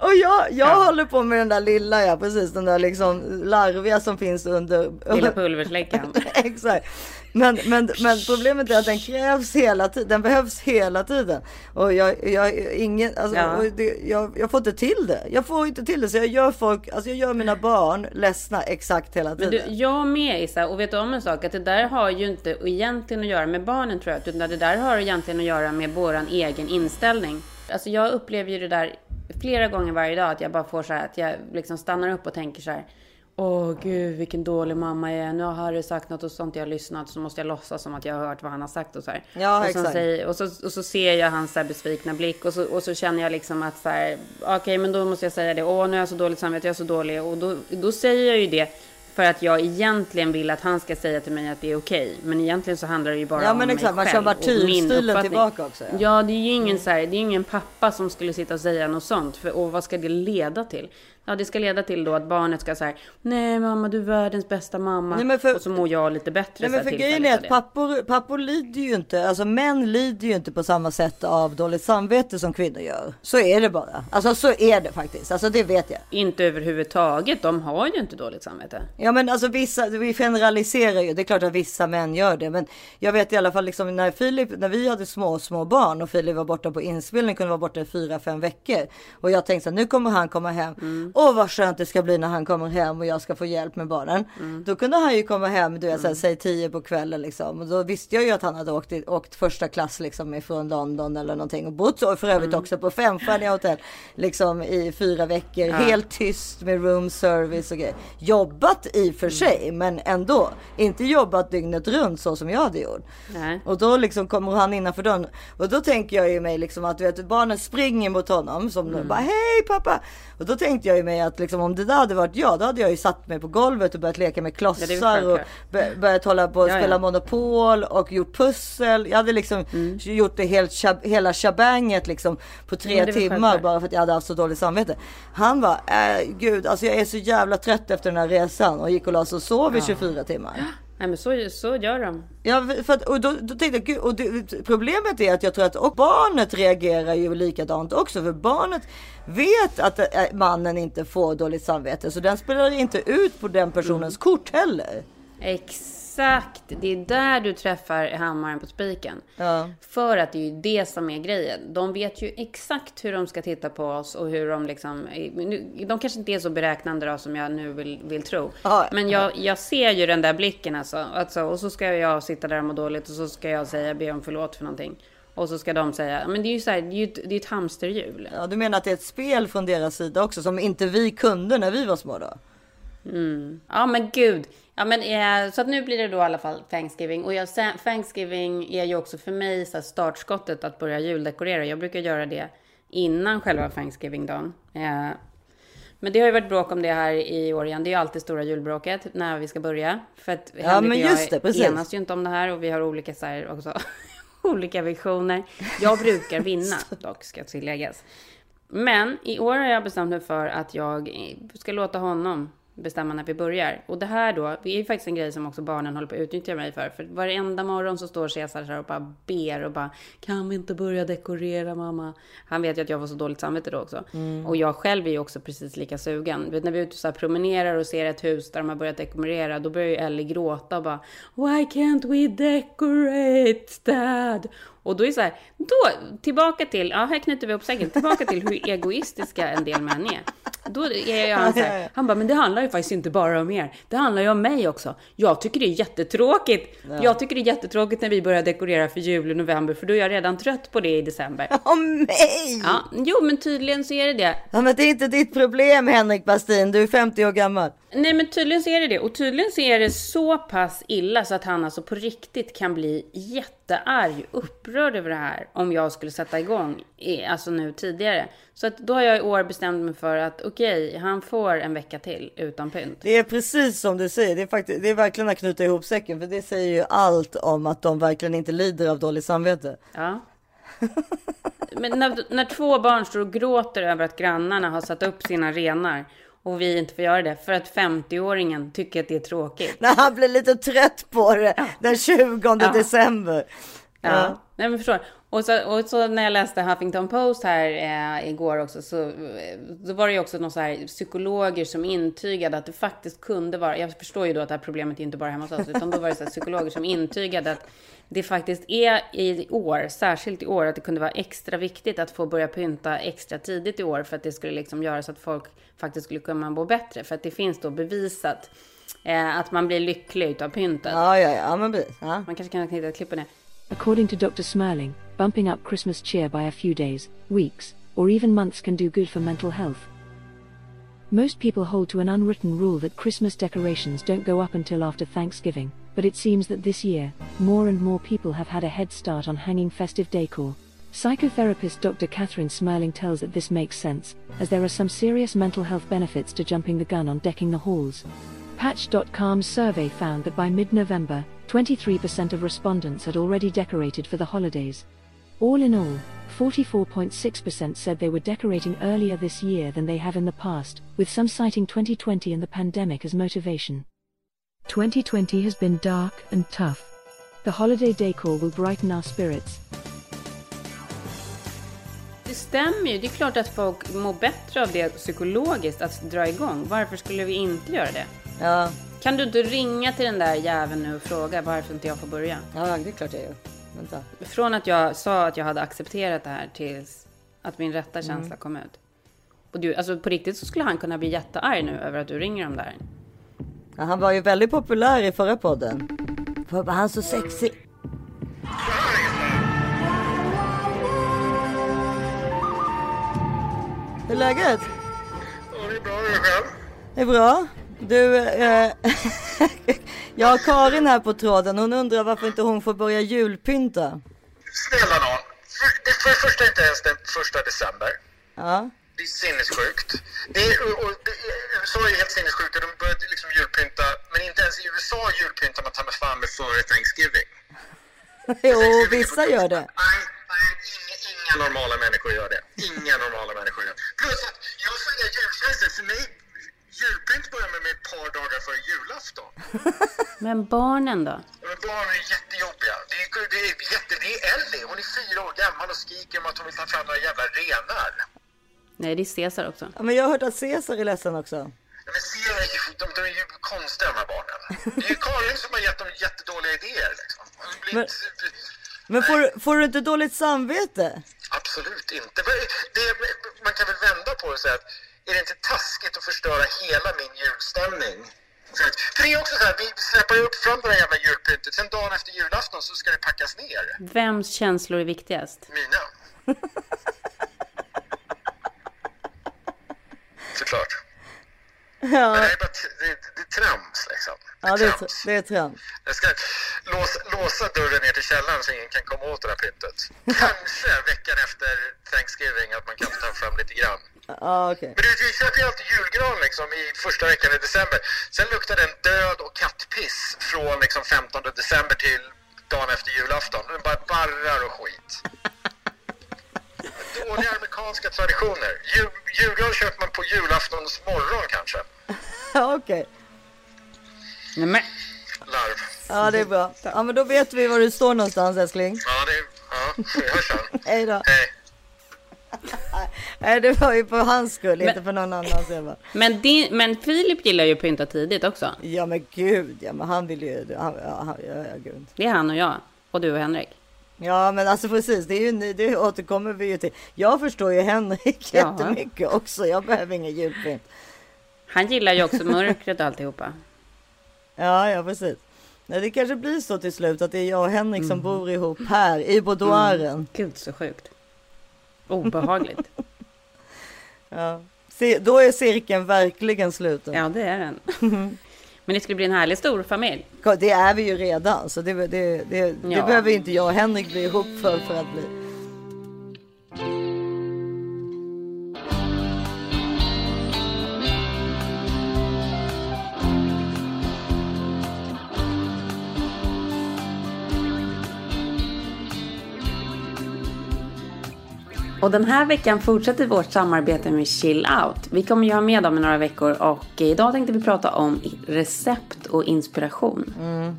Och jag, jag Ja. håller på med den där lilla, ja precis, den där liksom larviga som finns under... Lilla pulversläckaren. Exakt. Men, men, men problemet är att den krävs hela tiden. Den behövs hela tiden. Och jag, jag, ingen, alltså, Ja. det, jag, jag får inte till det. Jag får inte till det. Så jag gör folk, alltså jag gör mina barn ledsna exakt hela Men tiden. du, jag med Issa, och vet du om en sak? Att det där har ju inte egentligen att göra med barnen tror jag, utan det där har egentligen att göra med våran egen inställning. Alltså jag upplever ju det där flera gånger varje dag, att jag bara får så här, att jag liksom stannar upp och tänker så här. Åh gud vilken dålig mamma jag är. Nu har Harry sagt något och sånt jag har lyssnat så måste jag låtsas som att jag har hört vad han har sagt och så här. Ja, och, så säger, och, så, och så ser jag hans så besvikna blick och så, och så känner jag liksom att så här, okej men då måste jag säga det. Åh nu är jag så dåligt samvete, jag är så dålig. Och då, då säger jag ju det för att jag egentligen vill att han ska säga till mig att det är okej. Men egentligen så handlar det ju bara Ja, om men mig exakt, man själv och min uppfattning. tillbaka också, ja. Ja, det är ju ingen, så här, det är ingen pappa som skulle sitta och säga något sånt. För, och vad ska det leda till? Ja, det ska leda till då att barnet ska säga Nej mamma, du är världens bästa mamma. Nej, men för- och så mår jag lite bättre. Nej men för grejen är att pappor, pappor lider ju inte, alltså män lider ju inte på samma sätt av dåligt samvete som kvinnor gör. Så är det bara. Alltså så är det faktiskt. Alltså det vet jag. Inte överhuvudtaget. De har ju inte dåligt samvete. Ja men alltså vissa, vi generaliserar ju. Det är klart att vissa män gör det. Men jag vet i alla fall liksom när Filip, när vi hade små, små barn och Filip var borta på inspelning, kunde vara borta i fyra, fem veckor. Och jag tänkte så här, nu kommer han komma hem. Åh vad skönt det ska bli när han kommer hem och jag ska få hjälp med barnen. Då kunde han ju komma hem, du vet, här, säg tio på kvällen liksom. Och då visste jag ju att han hade åkt, i- åkt första klass liksom ifrån London eller någonting. Och bott så för övrigt också på femstjärniga hotell. Liksom i fyra veckor, helt tyst med room service och grejer. Jobbat i och för sig, men ändå. Inte jobbat dygnet runt så som jag hade gjort. Nej. Och då liksom kommer han innanför dörren. Och då tänker jag ju mig liksom att du vet, barnen springer mot honom som bara hej pappa. Och då tänkte jag ju mig att liksom, om det där hade varit jag, då hade jag ju satt mig på golvet och börjat leka med Ja, klossar väl och börjat hålla på och Ja, ja. spela Monopol och gjort pussel. Jag hade liksom Mm. gjort det helt, hela shabanget liksom på tre timmar bara för att jag hade haft så dåligt samvete. Han var äh, gud, alltså jag är så jävla trött efter den här resan och gick och la sig och sov i 24 timmar. Nej men så, så gör de. Ja, för att, och då, då tänkte jag, och det, problemet är att jag tror att och barnet reagerar ju likadant också. För barnet vet att äh, mannen inte får dåligt samvete. Så den spelar inte ut på den personens kort heller. Exakt, det är där du träffar hammaren på spiken. Ja. För att det är ju det som är grejen. De vet ju exakt hur de ska titta på oss och hur de liksom... De kanske inte är så beräknande då som jag nu vill, vill tro. Ja. Men jag, jag ser ju den där blicken alltså. alltså. Och så ska jag sitta där och må dåligt och så ska jag säga be om förlåt för någonting. Och så ska de säga, men det är ju så här, det är ju ett, det är ett hamsterhjul. Ja, du menar att det är ett spel från deras sida också som inte vi kunde när vi var små då? Ja men gud. Ja men eh, så att nu blir det då i alla fall Thanksgiving. Och jag, Thanksgiving är ju också för mig så startskottet att börja juldekorera. Jag brukar göra det innan själva Thanksgiving-dagen. Eh, men det har ju varit bråk om det här i år igen. Det är ju alltid stora julbråket när vi ska börja. För att Ja, Henrik men och jag just det, precis. enas ju inte om det här och vi har olika så här också. olika visioner. Jag brukar vinna dock, ska tilläggas. Men i år har jag bestämt mig för att jag ska låta honom bestämma när vi börjar. Och det här då, det är ju faktiskt en grej som också barnen håller på att utnyttja mig för. För varenda morgon så står Cesar här och bara ber och bara Kan vi inte börja dekorera mamma? Han vet ju att jag får så dåligt samvete då också. Och jag själv är ju också precis lika sugen. Vet när vi är ute och så promenerar och ser ett hus där de har börjat dekorera. Då börjar ju Ellie gråta och bara Why can't we decorate dad? Och då är det så här, då, tillbaka till, ja här knyter vi upp säcken, tillbaka till hur egoistiska en del män är. Då är jag han så här, han bara, men det handlar ju faktiskt inte bara om er, det handlar ju om mig också. Jag tycker det är jättetråkigt. Jag tycker det är jättetråkigt när vi börjar dekorera för jul i november, för då är jag redan trött på det i december. Åh nej! Ja, jo men tydligen så är det det. Ja, men det är inte ditt problem Henrik Bastin, du är 50 år gammal. Nej men tydligen så är det det. Och tydligen så är det så pass illa så att han alltså på riktigt kan bli jättearg, upprörd över det här. Om jag skulle sätta igång, alltså nu tidigare. Så att då har jag i år bestämt mig för att okej, han får en vecka till utan pynt. Det är precis som du säger, det är, faktiskt, det är verkligen att knyta ihop säcken. För det säger ju allt om att de verkligen inte lider av dåligt samvete. Ja. Men när, när två barn står och gråter över att grannarna har satt upp sina renar och vi inte får göra det för att 50-åringen tycker att det är tråkigt. När han blir lite trött på det den 20 Ja. december. Ja, Nej, men förstår. Och så, och så när jag läste Huffington Post här eh, igår också så, eh, så var det ju också någon så här psykologer som intygade att det faktiskt kunde vara, jag förstår ju då att det här problemet är inte bara hemma hos oss, utan då var det så här psykologer som intygade att det faktiskt är i år, särskilt i år, att det kunde vara extra viktigt att få börja pynta extra tidigt i år för att det skulle liksom göra så att folk faktiskt skulle kunna må bättre. För att det finns då bevisat eh, att man blir lycklig utav pyntet. Ja, ja, ja, men precis. Ja. Man kanske kan hitta ett klipp på det. According to Dr. Smerling, bumping up Christmas cheer by a few days, weeks, or even months can do good for mental health. Most people hold to an unwritten rule that Christmas decorations don't go up until after Thanksgiving, but it seems that this year, more and more people have had a head start on hanging festive decor. Psychotherapist Dr. Catherine Smerling tells that this makes sense, as there are some serious mental health benefits to jumping the gun on decking the halls. Patch.com's survey found that by mid November, 23% of respondents had already decorated for the holidays. All in all, 44.6% said they were decorating earlier this year than they have in the past, with some citing 2020 and the pandemic as motivation. 2020 has been dark and tough. The holiday decor will brighten our spirits. Det stämmer ju. Det är klart att folk mår bättre av det psykologiskt, att dra igång. Varför skulle vi inte göra det? Ja, Kan du inte ringa till den där jäveln nu och fråga varför inte jag får börja? ja det är klart jag gör. Vänta. Från att jag sa att jag hade accepterat det här tills att min rätta känsla kom ut. Och du, alltså på riktigt så skulle han kunna bli jättearg nu över att du ringer om det här. Ja, han var ju väldigt populär i förra podden. För var han så sexig? Hur är läget? Ja, det är bra. Är det själv? Det är bra. Du, eh, jag har Karin här på tråden. Hon undrar varför inte hon får börja julpynta. Snälla nån. Det, för det första inte ens den första december. Ja, Det är sinnessjukt. Det är, och, det USA är helt sinnessjukt de började liksom julpynta. Men inte ens i USA julpyntar man ta mig fan med före Thanksgiving. jo, vissa gör det. Nej, nej inga, inga normala människor gör det. Inga normala människor gör det. Plus att jag får inga. För mig, julpynt börjar med mig ett par dagar före julafton. Men barnen då? Men barnen är jättejobbiga. Det är, det, är jätte, det är Ellie, hon är fyra år gammal och skriker om att hon vill ta fram några jävla renar. Nej, det är Caesar också. Ja, men jag har hört att Caesar är ledsen också. Men ser jag, ju- de, de är ju konstiga de här barnen. Det är ju Karin som har gett dem jättedåliga idéer. Liksom. Blivit, Men får, får du inte dåligt samvete? Absolut inte. Men Det, man kan väl vända på det och säga att är det inte taskigt att förstöra hela min julstämning? För, det är också så här, vi släpper upp fram det där jävla julpyntet, sen dagen efter julafton så ska det packas ner. Vems känslor är viktigast? Mina. Såklart. Men Ja, det är bara det, det är trams liksom. ja det, är, trams. tr- det är trams. Jag ska låsa, låsa dörren ner till källaren så ingen kan komma åt det här pyntet. Kanske veckan efter Thanksgiving att man kan ta fram lite grann. Ja, okej. Men du, vi köper ju alltid julgran liksom i första veckan i december. Sen luktar den död och kattpiss från liksom 15 december till dagen efter julafton. Den bara barrar och skit. Dåliga amerikanska traditioner. Jul, julgran köper man på julaftons morgon kanske. Okej. Nej, men. Larv. Ja, det är bra. Ja, men då vet vi var du står någonstans älskling. Ja, det är... Ja, vi hörs sen. Hej då. Hej. Nej, det var ju för hans skull, inte för någon annans. Men, din, men Filip gillar ju att pynta tidigt också. Ja, men gud, ja, men han vill ju... Han, ja, han, ja, gud. Det är han och jag. Och du och Henrik. Ja, men alltså precis, det, är ju, det återkommer vi ju till. Jag förstår ju Henrik Ja. jättemycket också. Jag behöver ingen julpynt. Han gillar ju också mörkret och alltihopa. Ja, ja, precis. Nej, det kanske blir så till slut att det är jag och Henrik Mm. som bor ihop här i boudoiren. Gud så sjukt. Obehagligt. Ja. Se, då är cirkeln verkligen sluten. Ja, det är den. Men det skulle bli en härlig storfamilj. Det är vi ju redan, så det, det, det, det Ja. behöver inte jag och Henrik bli ihop för, för att bli. Och den här veckan fortsätter vårt samarbete med Chill Out. Vi kommer ju ha med dem i några veckor och idag tänkte vi prata om recept och inspiration.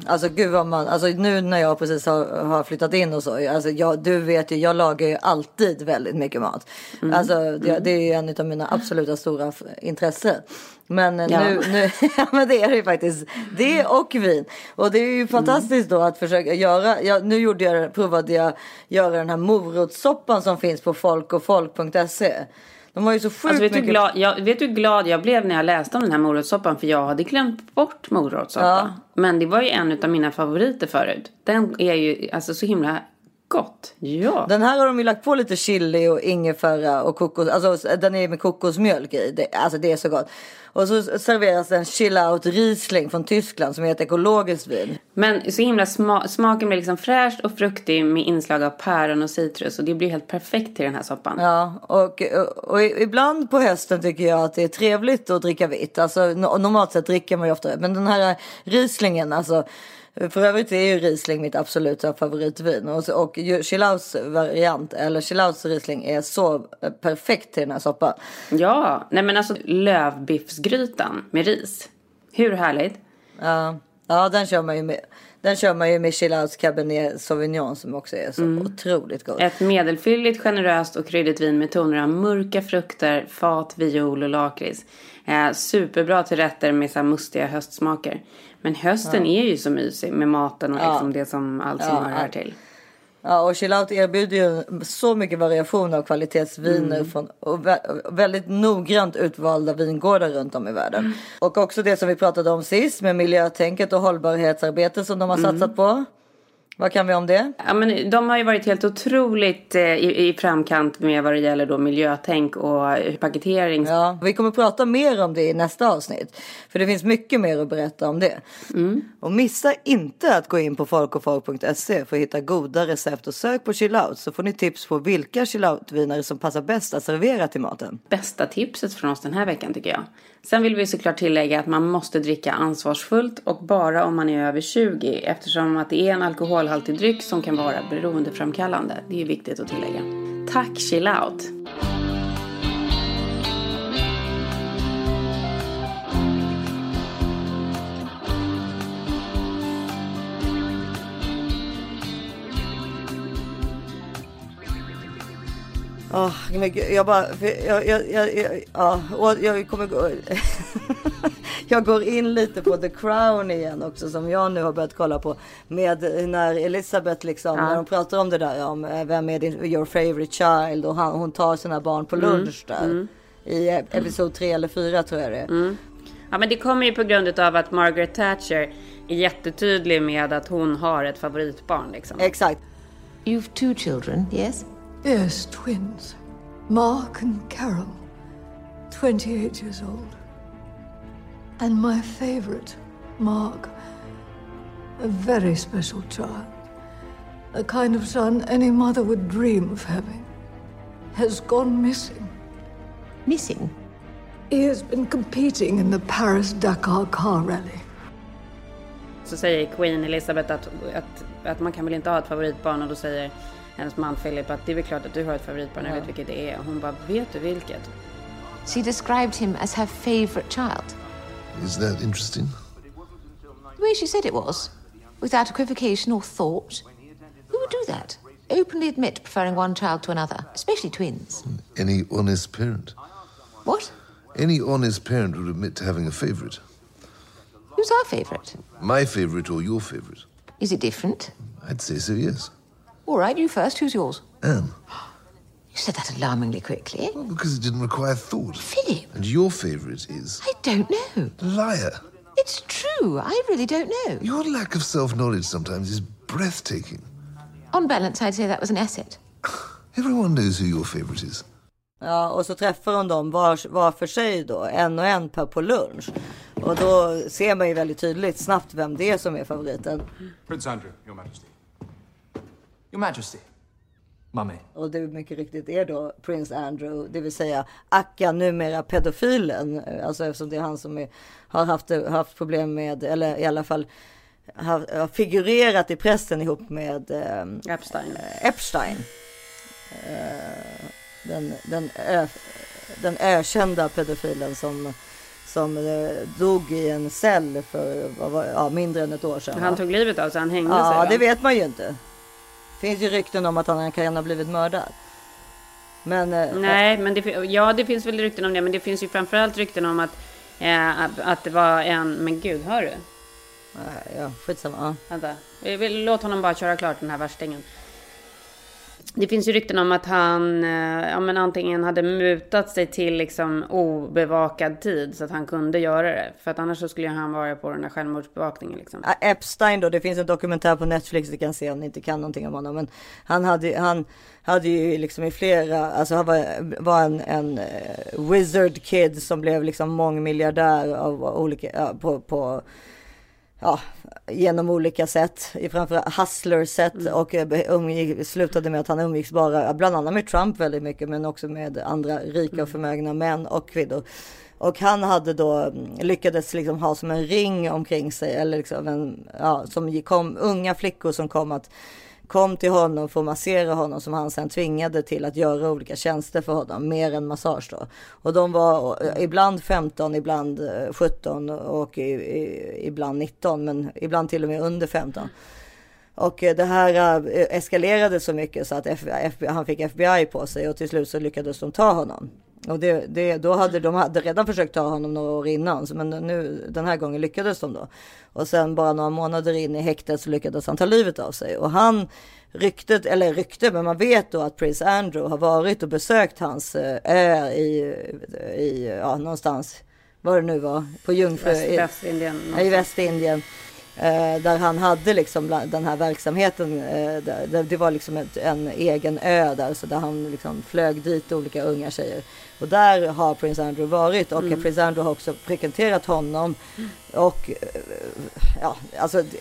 Alltså gud vad man, alltså nu när jag precis har, har flyttat in och så, alltså jag, du vet ju, jag lagar ju alltid väldigt mycket mat. Alltså det, det är ju en av mina absoluta stora intressen. Men eh, Ja. nu, nu ja men det är det ju faktiskt. Det och vin. Och det är ju fantastiskt då att försöka göra, ja, nu gjorde jag, provade jag göra den här morotssoppan som finns på folk och folk.se. De har ju så sjukt Alltså, vet, du mycket. glad, jag, vet du hur glad jag blev när jag läste om den här morotssoppan? För jag hade glömt bort morotssoppa. Ja. Men det var ju en av mina favoriter förut. Den är ju alltså så himla gott. Ja. Den här har de ju lagt på lite chili och ingefära och kokos. Alltså den är med kokosmjölk i. Det, alltså det är så gott. Och så serveras en chill out Riesling från Tyskland som är ett ekologiskt vin. Men så himla sma, smaken blir liksom fräsch och fruktig med inslag av päron och citrus. Och det blir helt perfekt till den här soppan. Ja, och, och, och ibland på hösten tycker jag att det är trevligt att dricka vitt. Alltså no- normalt sett dricker man ju ofta men den här Rieslingen alltså. För övrigt är ju Riesling mitt absoluta favoritvin. Och, och Chilauds variant, eller Chilauds Riesling, är så perfekt till den här soppan. Ja, nej men alltså lövbiffsgrytan med ris. Hur härligt? Ja, ja den kör man ju med. Den kör man ju med Chilauds Cabernet Sauvignon som också är så otroligt god. Ett medelfylligt, generöst och kryddigt vin med toner av mörka frukter, fat, viol och lakrits. Eh, superbra till rätter med så mustiga höstsmaker. Men hösten är ju så mysig med maten och liksom det som allt som Ja, hör här till. Ja, och Chilaut erbjuder ju så mycket variation av kvalitetsviner Mm. från och vä- väldigt noggrant utvalda vingårdar runt om i världen. Mm. Och också det som vi pratade om sist med miljötänket och hållbarhetsarbete som de har Mm. satsat på. Vad kan vi om det? Ja, men de har ju varit helt otroligt eh, i, i framkant med vad det gäller då miljötänk och eh, paketering. Ja, vi kommer prata mer om det i nästa avsnitt. För det finns mycket mer att berätta om det. Mm. Och missa inte att gå in på folkofolk.se för att hitta goda recept och sök på chillout så får ni tips på vilka chillout-viner som passar bäst att servera till maten. bästa tipset från oss den här veckan tycker jag. Sen vill vi såklart tillägga att man måste dricka ansvarsfullt och bara om man är över 20 eftersom att det är en alkoholhaltig dryck som kan vara beroendeframkallande. Det är viktigt att tillägga. Tack Chill Out! Åh, men gud, jag bara, jag, jag, jag, jag, ja, och jag kommer gå, jag går in lite på The Crown igen också som jag nu har börjat kolla på med när Elisabeth liksom, när de pratar om det där om eh, vem är din, your favorite child och han, hon tar sina barn på lunch där. I eh, episod 3 eller 4 tror jag det är. Ja men det kommer ju på grund av att Margaret Thatcher är jättetydlig med att hon har ett favoritbarn liksom. Exakt. You've two children, yes? Yes, twins. Mark and Carol. 28 years old. And my favorite, Mark. A very special child. The kind of son any mother would dream of having. Has gone missing. Missing? He has been competing in the Paris Dakar car rally. Så säger Queen Elizabeth att, att, att man kan väl inte ha ett favoritbarn och då säger hennes man Philip att det är väl klart att du har ett favoritbarn, jag vet vilket det är. Och hon bara, vet du vilket? She described him as her favourite child. Is that interesting? The way she said it was, without equivocation or thought. Who would do that? Openly admit preferring one child to another, especially twins. Any honest parent? What? Any honest parent would admit to having a favourite. Who's our favourite? My favourite or your favourite? Is it different? I'd say so, yes. All right, you first. Who's yours? Anne. You said that alarmingly quickly. Well, because it didn't require thought. Philip, And your favourite is. I don't know. Liar. It's true. I really don't know. Your lack of self knowledge sometimes is breathtaking. On balance, I'd say that was an asset. Everyone knows who your favourite is. Ja, och så träffar hon dem var, var för sig då, en och en per på lunch. Och då ser man ju väldigt tydligt snabbt vem det är som är favoriten. Prince Andrew, Your Majesty. Your Majesty. Mummy. Och det mycket riktigt är då Prince Andrew, det vill säga Akka, numera pedofilen. Alltså eftersom det är han som är, har haft, haft problem med, eller i alla fall har, har figurerat i pressen ihop med eh, Epstein. Epstein. Eh, den, den, ö, den ökända pedofilen som, som eh, dog i en cell för vad var, ja, mindre än ett år sedan. Han tog livet av sig, han hängde sig Ja, det vet man ju inte. Finns ju rykten om att han kan ha blivit mördad. Men eh, Nej, men det, ja, det finns väl rykten om det, men det finns ju framförallt rykten om att, eh, att- det var en, men gud, hör du? eh, ja, skitsamma. Ja. Vänta, vi- låt honom bara köra klart den här värstingen. Det finns ju rykten om att han eh, ja, men antingen hade mutat sig till liksom obevakad tid så att han kunde göra det. För att annars så skulle han vara på den där självmordsbevakningen liksom. Epstein då, det finns en dokumentär på Netflix du kan se om ni inte kan någonting om honom. Men han hade, han hade ju liksom i flera, alltså han var, var en, en eh, wizard kid som blev liksom mångmiljardär av olika, på, på ja, genom olika sätt, framförallt hustler-sätt Mm. och eh, umgick, slutade med att han umgicks bara, bland annat med Trump väldigt mycket, men också med andra rika Mm. och förmögna män och kvinnor. Och han hade då mm, lyckades liksom ha som en ring omkring sig, eller liksom en, ja, som kom, unga flickor som kom att kom till honom för att massera honom som han sen tvingade till att göra olika tjänster för honom, mer än massage då. Och de var eh, ibland 15, ibland eh, 17 och i, i, ibland 19, men ibland till och med under 15. Och eh, det här eskalerade så mycket så att FBI, han fick FBI på sig och till slut så lyckades de ta honom. Och det, det, då hade de hade redan försökt ta honom några år innan, men nu den här gången lyckades de då. Och sen bara några månader in i häktet så lyckades han ta livet av sig. Och han ryktet, eller rykte, men man vet då att Prince Andrew har varit och besökt hans eh, ö i, i ja, någonstans, var det nu var, på Jungfru, Väst, i- Västindien. Ja, i Västindien. Eh, där han hade liksom den här verksamheten. Eh, det var liksom ett, en egen ö där. Så där han liksom flög dit olika unga tjejer. Och där har Prince Andrew varit. Och Mm. Prince Andrew har också frekventerat honom. Och eh, ja, alltså det,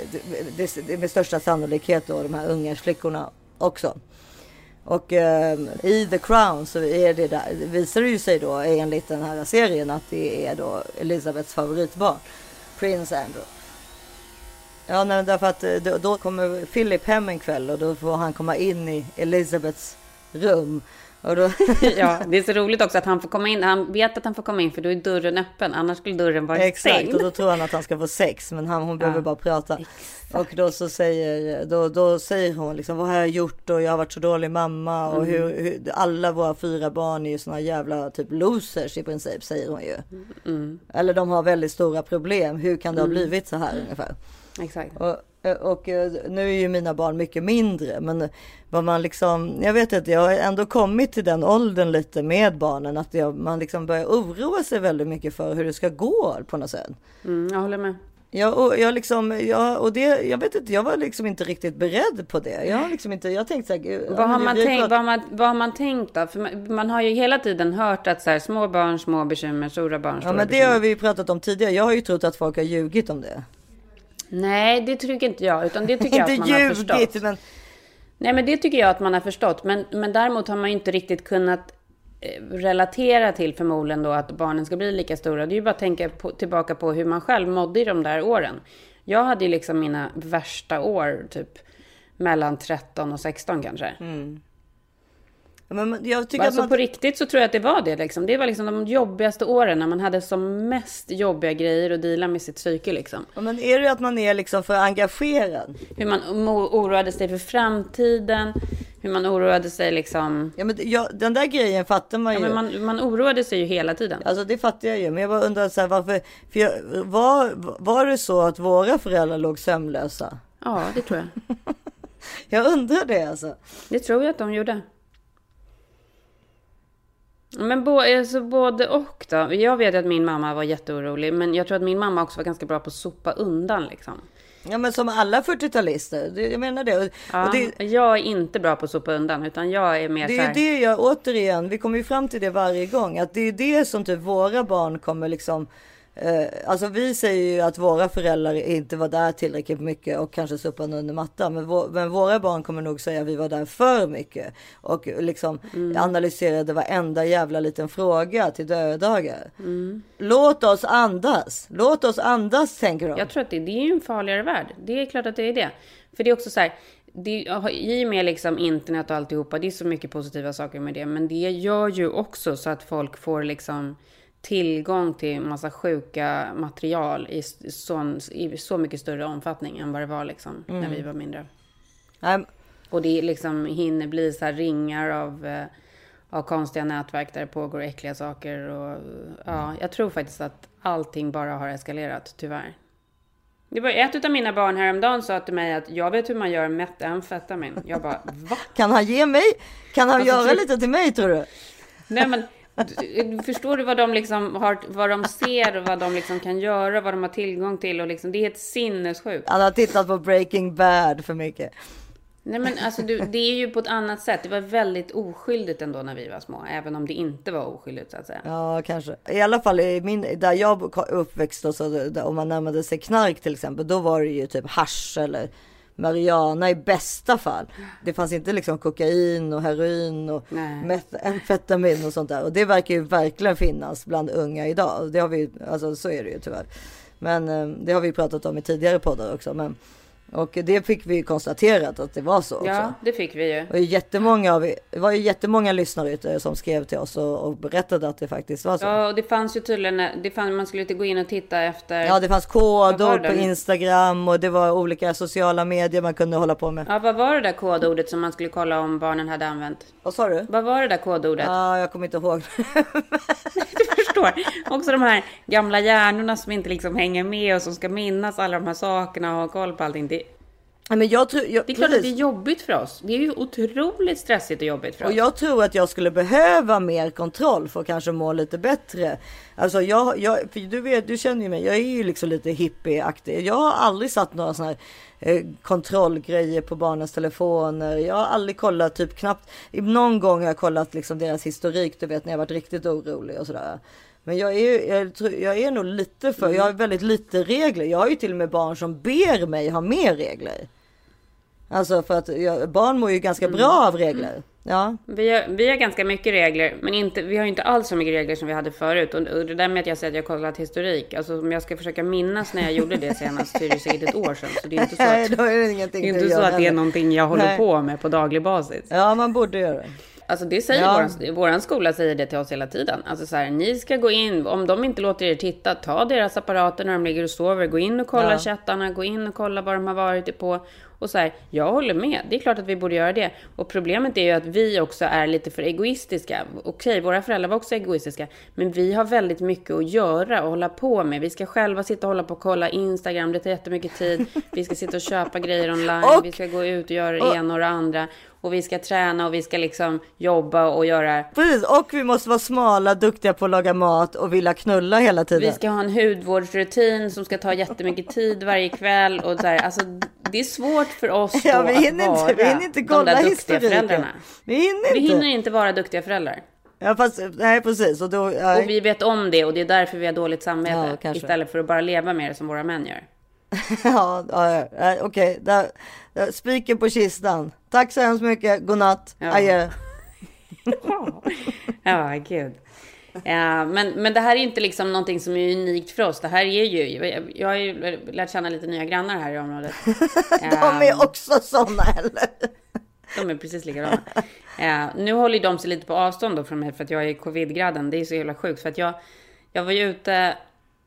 det, det är med största sannolikhet då de här unga flickorna också. Och eh, i The Crown så är det där, visar det ju sig då enligt den här serien att det är då Elizabeths favoritbarn. Prince Andrew. Ja, nej, därför att eh, då, då kommer Philip hem en kväll och då får han komma in i Elizabeths rum. Och då, Ja, det är så roligt också att han får komma in. Han vet att han får komma in för då är dörren öppen. Annars skulle dörren vara Exakt, stängd. och då tror han att han ska få sex, men han, hon behöver Ja, bara prata. Och då så säger, då, då säger hon liksom, vad har jag gjort och jag har varit så dålig mamma och Mm. hur, hur, alla våra fyra barn är ju såna jävla typ losers i princip, säger hon ju. Mm. Eller de har väldigt stora problem, hur kan det ha Mm. blivit så här ungefär? Exakt. Och, och eh, nu är ju mina barn mycket mindre, men vad man liksom, jag vet inte, jag har ändå kommit till den åldern lite med barnen att jag, man liksom börjar oroa sig väldigt mycket för hur det ska gå på något sätt. Mm, jag håller med. Ja, och jag liksom, ja, och det, jag vet inte, jag var liksom inte riktigt beredd på det. Jag har liksom inte, jag tänkte så här, ja, Vad har, man tänkt, vad, har man, vad har man tänkt då? För man, man har ju hela tiden hört att så här, små barn, små bekymmer, stora barn, Ja, stora men det bekymmer. har vi ju pratat om tidigare. Jag har ju trott att folk har ljugit om det. Nej, det tycker inte jag. Utan det tycker jag att man har förstått. ljugit, men Nej, men det tycker jag att man har förstått. Men, men däremot har man ju inte riktigt kunnat eh, relatera till förmodligen då att barnen ska bli lika stora. Det är ju bara att tänka på, tillbaka på hur man själv mådde i de där åren. Jag hade ju liksom mina värsta år, typ mellan 13 och 16 kanske. Men jag tycker Alltså att man... på riktigt så tror jag att det var det liksom. Det var liksom de jobbigaste åren när man hade som mest jobbiga grejer att dela med sitt psyke liksom. Ja, Men är det att man är liksom för engagerad? Hur man oroade sig för framtiden, hur man oroade sig liksom. Ja, men ja, den där grejen fattar man ju. Ja, men man, man oroade sig ju hela tiden. Alltså det fattar jag ju, men jag bara undrar så här, varför, för jag, var, var det så att våra föräldrar låg sömnlösa? Ja, det tror jag. Jag undrar det alltså. Det tror jag att de gjorde. Men bo, alltså både och då. Jag vet att min mamma var jätteorolig, men jag tror att min mamma också var ganska bra på att sopa undan liksom. Ja men som alla 40-talister, det- jag menar det. Ja, och det, Jag är inte bra på att sopa undan, utan jag är mer det är här... det jag återigen, vi kommer ju fram till det varje gång, att det är det som typ våra barn kommer liksom alltså vi säger ju att våra föräldrar inte var där tillräckligt mycket och kanske sopade under mattan. Men, vå- men våra barn kommer nog säga att vi var där för mycket. Och liksom analyserade varenda jävla liten fråga till dödagar. Låt oss andas. Låt oss andas tänker de. Jag tror att det, det är en farligare värld. Det är klart att det är det. För det är också så här, det, i och med liksom internet och alltihopa, det är så mycket positiva saker med det. Men det gör ju också så att folk får liksom tillgång till massa sjuka material i, sån, i så mycket större omfattning än vad det var liksom när vi var mindre. Nej, Och det liksom hinner bli så här ringar av, eh, av konstiga nätverk där det pågår äckliga saker. Och, ja, jag tror faktiskt att allting bara har eskalerat, tyvärr. Det var ett av mina barn häromdagen sa till mig att jag vet hur man gör metamfetamin. Jag bara, va? Kan han ge mig? Kan han Alltså, göra lite till mig tror du? Nej men, förstår du vad de liksom har, vad de ser och vad de liksom kan göra, vad de har tillgång till och liksom, det är helt sinnessjukt. Han har tittat på Breaking Bad för mycket. Nej men alltså du, det är ju på ett annat sätt. Det var väldigt oskyldigt ändå när vi var små. Även om det inte var oskyldigt så att säga. Ja, kanske. I alla fall i min, där jag är uppväxt, och så, om man närmade sig knark till exempel, då var det ju typ hasch eller marijuana i bästa fall. Det fanns inte liksom kokain och heroin och amfetamin och sånt där. Och det verkar ju verkligen finnas bland unga idag. Det har vi, alltså så är det ju tyvärr. Men eh, det har vi pratat om i tidigare poddar också. Men, och det fick vi ju konstaterat att det var så också. Ja, det fick vi ju. Och jättemånga av, det var ju jättemånga lyssnare ute som skrev till oss och, och berättade att det faktiskt var så. Ja, och det fanns ju tydligen, det fanns, man skulle inte gå in och titta efter. Ja, det fanns kodord på Instagram och det var olika sociala medier man kunde hålla på med. Ja, vad var det där kodordet som man skulle kolla om barnen hade använt? Vad sa du? Vad var det där kodordet? Ja, jag kommer inte ihåg. Förstår. Också de här gamla hjärnorna som inte liksom hänger med och som ska minnas alla de här sakerna och ha koll på allting. Det, men jag tror, jag, det är klart att det är precis. jobbigt för oss. Det är ju otroligt stressigt och jobbigt för Och oss. jag tror att jag skulle behöva mer kontroll för att kanske må lite bättre. Alltså jag, jag du vet, du känner ju mig, jag är ju liksom lite hippieaktig. Jag har aldrig satt några sådana här eh, kontrollgrejer på barnens telefoner. Jag har aldrig kollat, typ knappt, någon gång har jag kollat liksom deras historik, du vet när jag varit riktigt orolig och sådär. Men jag är, jag, tror- jag är nog lite för, jag har väldigt lite regler. Jag har ju till och med barn som ber mig ha mer regler. Alltså för att jag, barn mår ju ganska bra av regler. Ja. Vi har, vi har ganska mycket regler, men inte, vi har inte alls så mycket regler som vi hade förut. Och, och det där med att jag säger att jag har kollat historik, alltså om jag ska försöka minnas när jag gjorde det senast så är det säkert ett år sedan. Så det är inte så Nej, att, då är det det ingenting är inte så att det är någonting jag håller Nej. på med på daglig basis. Ja, man borde göra det. Alltså det säger Ja. våran, våran skola säger det till oss hela tiden. Alltså så här, ni ska gå in, om de inte låter er titta, ta deras apparater när de ligger och sover, gå in och kolla Ja. chattarna, gå in och kolla vad de har varit på. Och så här, jag håller med, det är klart att vi borde göra det. Och problemet är ju att vi också är lite för egoistiska. Okej, våra föräldrar var också egoistiska, men vi har väldigt mycket att göra och hålla på med. Vi ska själva sitta och hålla på och kolla Instagram, det tar jättemycket tid. Vi ska sitta och köpa grejer online, Och- vi ska gå ut och göra det ena och det andra. Och vi ska träna och vi ska liksom jobba och göra... Precis, och vi måste vara smala, duktiga på att laga mat och vilja knulla hela tiden. Vi ska ha en hudvårdsrutin som ska ta jättemycket tid varje kväll. Och så här, alltså, det är svårt för oss Ja, vi hinner att inte- vara vi hinner inte de kolla där duktiga föräldrarna. Vi hinner Vi inte. hinner inte vara duktiga föräldrar. Ja, fast, nej precis. Och då, nej. Och vi vet om det och det är därför vi har dåligt samvete. Ja, istället för att bara leva med det som våra män gör. ja, ja, ja, ja, okej. Där, spiken på kistan. Tack så hemskt mycket. Godnatt. Ja. Adjö. Ja, gud. Ja, men, men det här är inte liksom någonting som är unikt för oss. Det här är ju, jag- har ju lärt känna lite nya grannar här i området. De är också sådana eller? De är precis likadana. Eh, nu håller de sig lite på avstånd då från mig för att jag är covid-gradden. Det är så jävla sjukt för att jag, jag var ju ute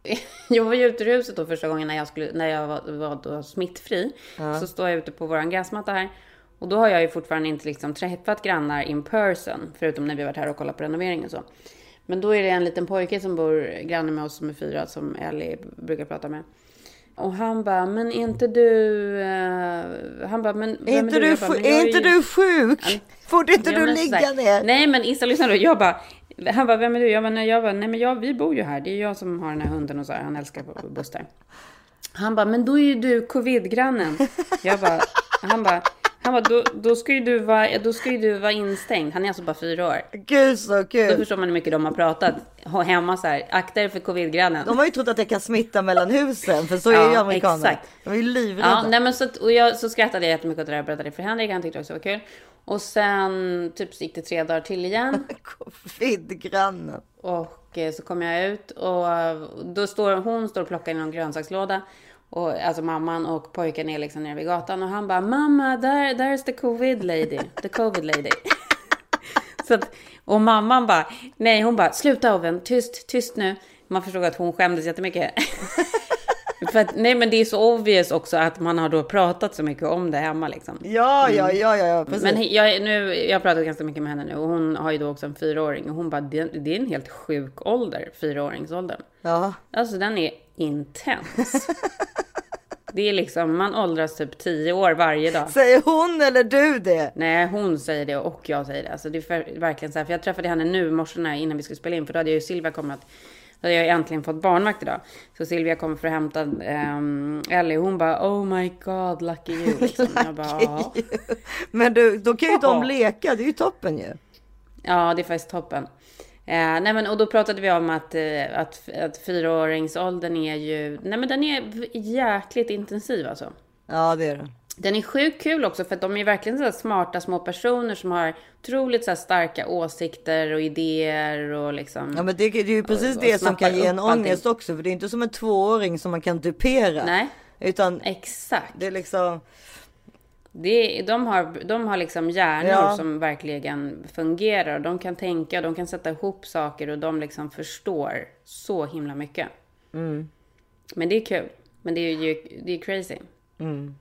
jag var ju ute ur huset då första gången när jag, skulle, när jag var, var då smittfri. Så står jag ute på våran gräsmatta här. Och då har jag ju fortfarande inte liksom träffat grannar in person. Förutom när vi varit här och kollat på renovering och så. Men då är det en liten pojke som bor granne med oss som är fyra som Ellie brukar prata med. Och han bara, men är inte du... eh, han bara, men Är inte, du, Jag bara, sju- "Men jag är inte ju- du sjuk? Han- Får inte du ligga ner? Nej men Issa lyssna då. Jag bara, han bara, vem är du? Jag bara, nej, jag bara, nej men jag, vi bor ju här. Det är jag som har den här hunden och så här. Han älskar Buster. Han bara, men då är ju du covid-grannen. Jag bara, han bara, han bara, då, då, ska ju du vara, då ska ju du vara instängd. Han är alltså bara fyra år. Gud så Då kul. förstår man hur mycket de har pratat hemma så här. Akta er för covid-grannen. De har ju trott att det kan smitta mellan husen. För så är Ja, ju amerikaner. exakt. De är ju livrädda. Ja, nej men så, och jag, så skrattade jag jättemycket åt det där och berättade för Henrik. Han tyckte också det var kul. Och sen typ gick det tre dagar till igen. Covid-grannen. Och och eh, så kom jag ut och då står hon står och plockar i någon grönsakslåda. Och, alltså mamman och pojken är liksom nere vid gatan och han bara Mamma, där, där is the covid lady. The covid lady. så att, och mamman bara, nej hon bara, sluta Oven, tyst, tyst nu. Man förstod att hon skämdes jättemycket. För att, nej men det är så obvious också att man har då pratat så mycket om det hemma liksom. Ja, ja, ja, ja, ja precis. Men jag, nu, jag har pratat ganska mycket med henne nu och hon har ju då också en fyraåring och hon bara, det, det är en helt sjuk ålder, fyraåringsåldern. Ja. Alltså den är intens. det är liksom, man åldras typ tio år varje dag. Säger hon eller du det? Nej, hon säger det och jag säger det. Alltså det är för, verkligen så här, för jag träffade henne nu i morse innan vi skulle spela in, för då hade jag ju Silvia kommit. Jag har ju äntligen fått barnvakt idag. Så Silvia kommer för att hämta um, Ellie och hon bara oh my god lucky you. Liksom. jag bara, ja. Men du, då kan ju de leka, det är ju toppen ju. Ja, det är faktiskt toppen. Eh, nej men, och då pratade vi om att, eh, att, att fyraåringsåldern är ju, nej men den är jäkligt intensiv alltså. Ja, det är det. Den är sjukt kul också för att de är verkligen så smarta små personer som har otroligt så starka åsikter och idéer och liksom. Ja men det, det är ju precis och, det och som kan ge en upp allting. ångest också. För det är inte som en tvååring som man kan dupera. Nej. Utan Exakt. det är liksom. Det, de, har, de har liksom hjärnor Ja. som verkligen fungerar. De kan tänka, de kan sätta ihop saker och de liksom förstår så himla mycket. Mm. Men det är kul. Men det är ju det är crazy. Mm.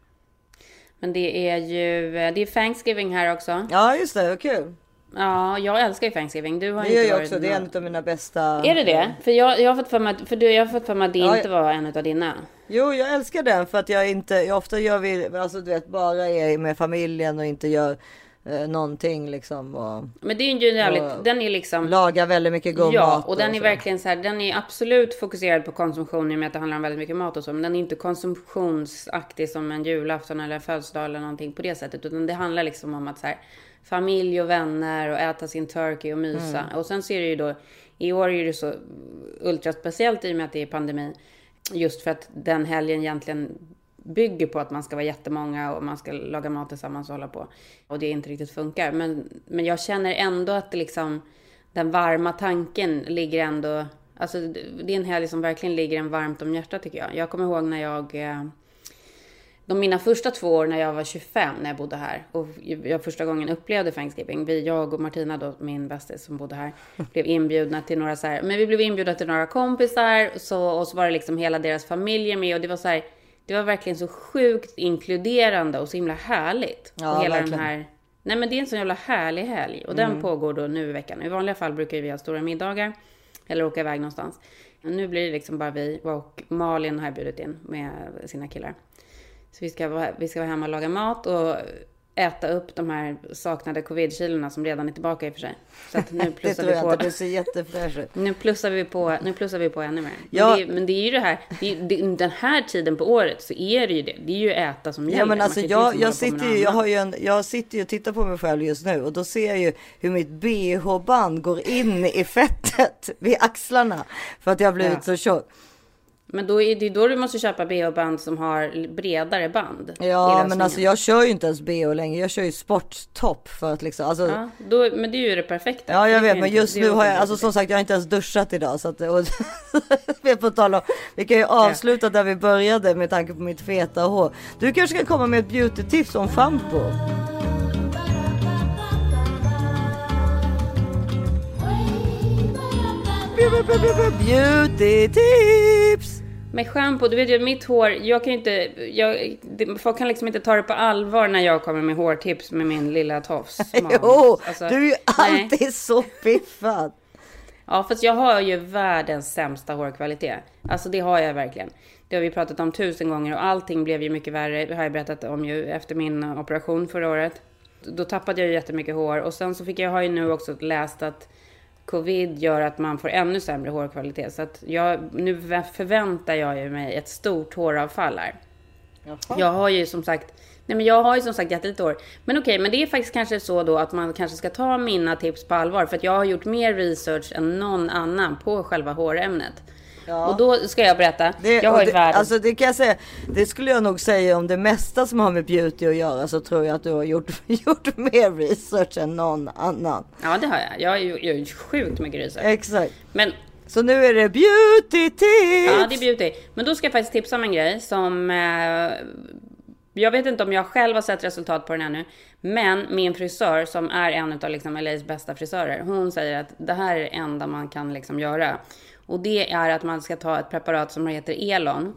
Men det är ju, det är Thanksgiving här också. Ja just det, vad kul. Ja, jag älskar ju Thanksgiving. Du har Det inte gör jag också. Det är en av mina bästa. Är det det? För jag, jag har fått för mig för du, jag har fått för mig att det Ja, inte var en av dina. Jo, jag älskar den för att jag inte, jag ofta gör vi, alltså du vet, bara är med familjen och inte gör eh, någonting liksom. Och Men det är ju jävligt, Och den är liksom... lagar väldigt mycket god ja, mat. och den är så. verkligen så här, den är absolut fokuserad på konsumtion i och med att det handlar om väldigt mycket mat och så. Men den är inte konsumtionsaktig som en julafton eller en födelsedag eller någonting på det sättet. Utan det handlar liksom om att så här, familj och vänner och äta sin turkey och mysa. Mm. Och sen ser det ju då, i år är det så ultra speciellt i och med att det är pandemi. Just för att den helgen egentligen bygger på att man ska vara jättemånga och man ska laga mat tillsammans och hålla på. Och det inte riktigt funkar. Men, men jag känner ändå att det liksom, den varma tanken ligger ändå... Alltså det är en helg som liksom verkligen ligger en varmt om hjärtat tycker jag. Jag kommer ihåg när jag... Eh, de mina första två år när jag var 25 när jag bodde här och jag första gången upplevde Thanksgiving. Vi, jag och Martina då, min bästis som bodde här, blev inbjudna till några så här, men vi blev inbjudna till några kompisar så, och så var det liksom hela deras familjer med och det var så här, det var verkligen så sjukt inkluderande och så himla härligt. Ja, och hela verkligen. den här, nej men det är en sån jävla härlig helg och den Mm. pågår då nu i veckan. I vanliga fall brukar vi ha stora middagar eller åka iväg någonstans. Nu blir det liksom bara vi och Malin har bjudit in med sina killar. Så vi ska, vara, vi ska vara hemma och laga mat och äta upp de här saknade covid-kilorna som redan är tillbaka i och för sig. Så att nu Det plussar vi på. du ser jättefräsch ut. Nu plussar vi på, nu plussar vi på ännu mer. Men, Ja. det, är- men det är ju det här, det, är- det, den här tiden på året så är det ju det. Det är ju äta som gäller. Ja men alltså jag, liksom jag sitter ju, jag har ju en, jag sitter ju och tittar på mig själv just nu och då ser jag ju hur mitt bh-band går in i fettet vid axlarna. För att jag har blivit Ja. så tjock. Men då är det då du måste köpa bh-band som har bredare band. Ja men alltså jag kör ju inte ens bh längre, jag kör ju sporttopp för att liksom, alltså. Ja, då, men det är ju det perfekta. Ja jag vet men just nu har jag, alltså som sagt jag har inte ens duschat idag så att, och, vi, får tala om, vi kan ju avsluta där vi började med tanke på mitt feta hår. Du kanske kan komma med ett beauty-tips om schampo? Beauty-tips! Med schampo, du vet ju mitt hår, jag kan ju inte, jag, folk kan liksom inte ta det på allvar när jag kommer med hårtips med min lilla tofs. Jo, Alltså, du är ju nej. alltid så piffad. Ja, fast jag har ju världens sämsta hårkvalitet. Alltså det har jag verkligen. Det har vi pratat om tusen gånger och allting blev ju mycket värre. Det har jag berättat om ju efter min operation förra året. Då tappade jag ju jättemycket hår och sen så fick jag, har ju nu också läst att covid gör att man får ännu sämre hårkvalitet. Så att jag, nu förväntar jag mig ett stort håravfall här. Jag har ju som sagt, nej men jag har ju som sagt jättelite hår. Men okej, men det är faktiskt kanske så då att man kanske ska ta mina tips på allvar. För att jag har gjort mer research än någon annan på själva hårämnet. Och då ska jag berätta. Det, jag har ju det, världens... alltså det kan jag säga, det skulle jag nog säga om det mesta som har med beauty att göra så tror jag att du har gjort, gjort mer research än någon annan. Ja, det har jag. Jag har ju sjukt mycket research. Exakt. Men Så nu är det beauty tips! Ja, det är beauty. Men då ska jag faktiskt tipsa om en grej som... Eh, jag vet inte om jag själv har sett resultat på den ännu. Men min frisör, som är en av liksom LAs bästa frisörer, hon säger att det här är det enda man kan liksom göra. Och det är att man ska ta ett preparat som heter Elon.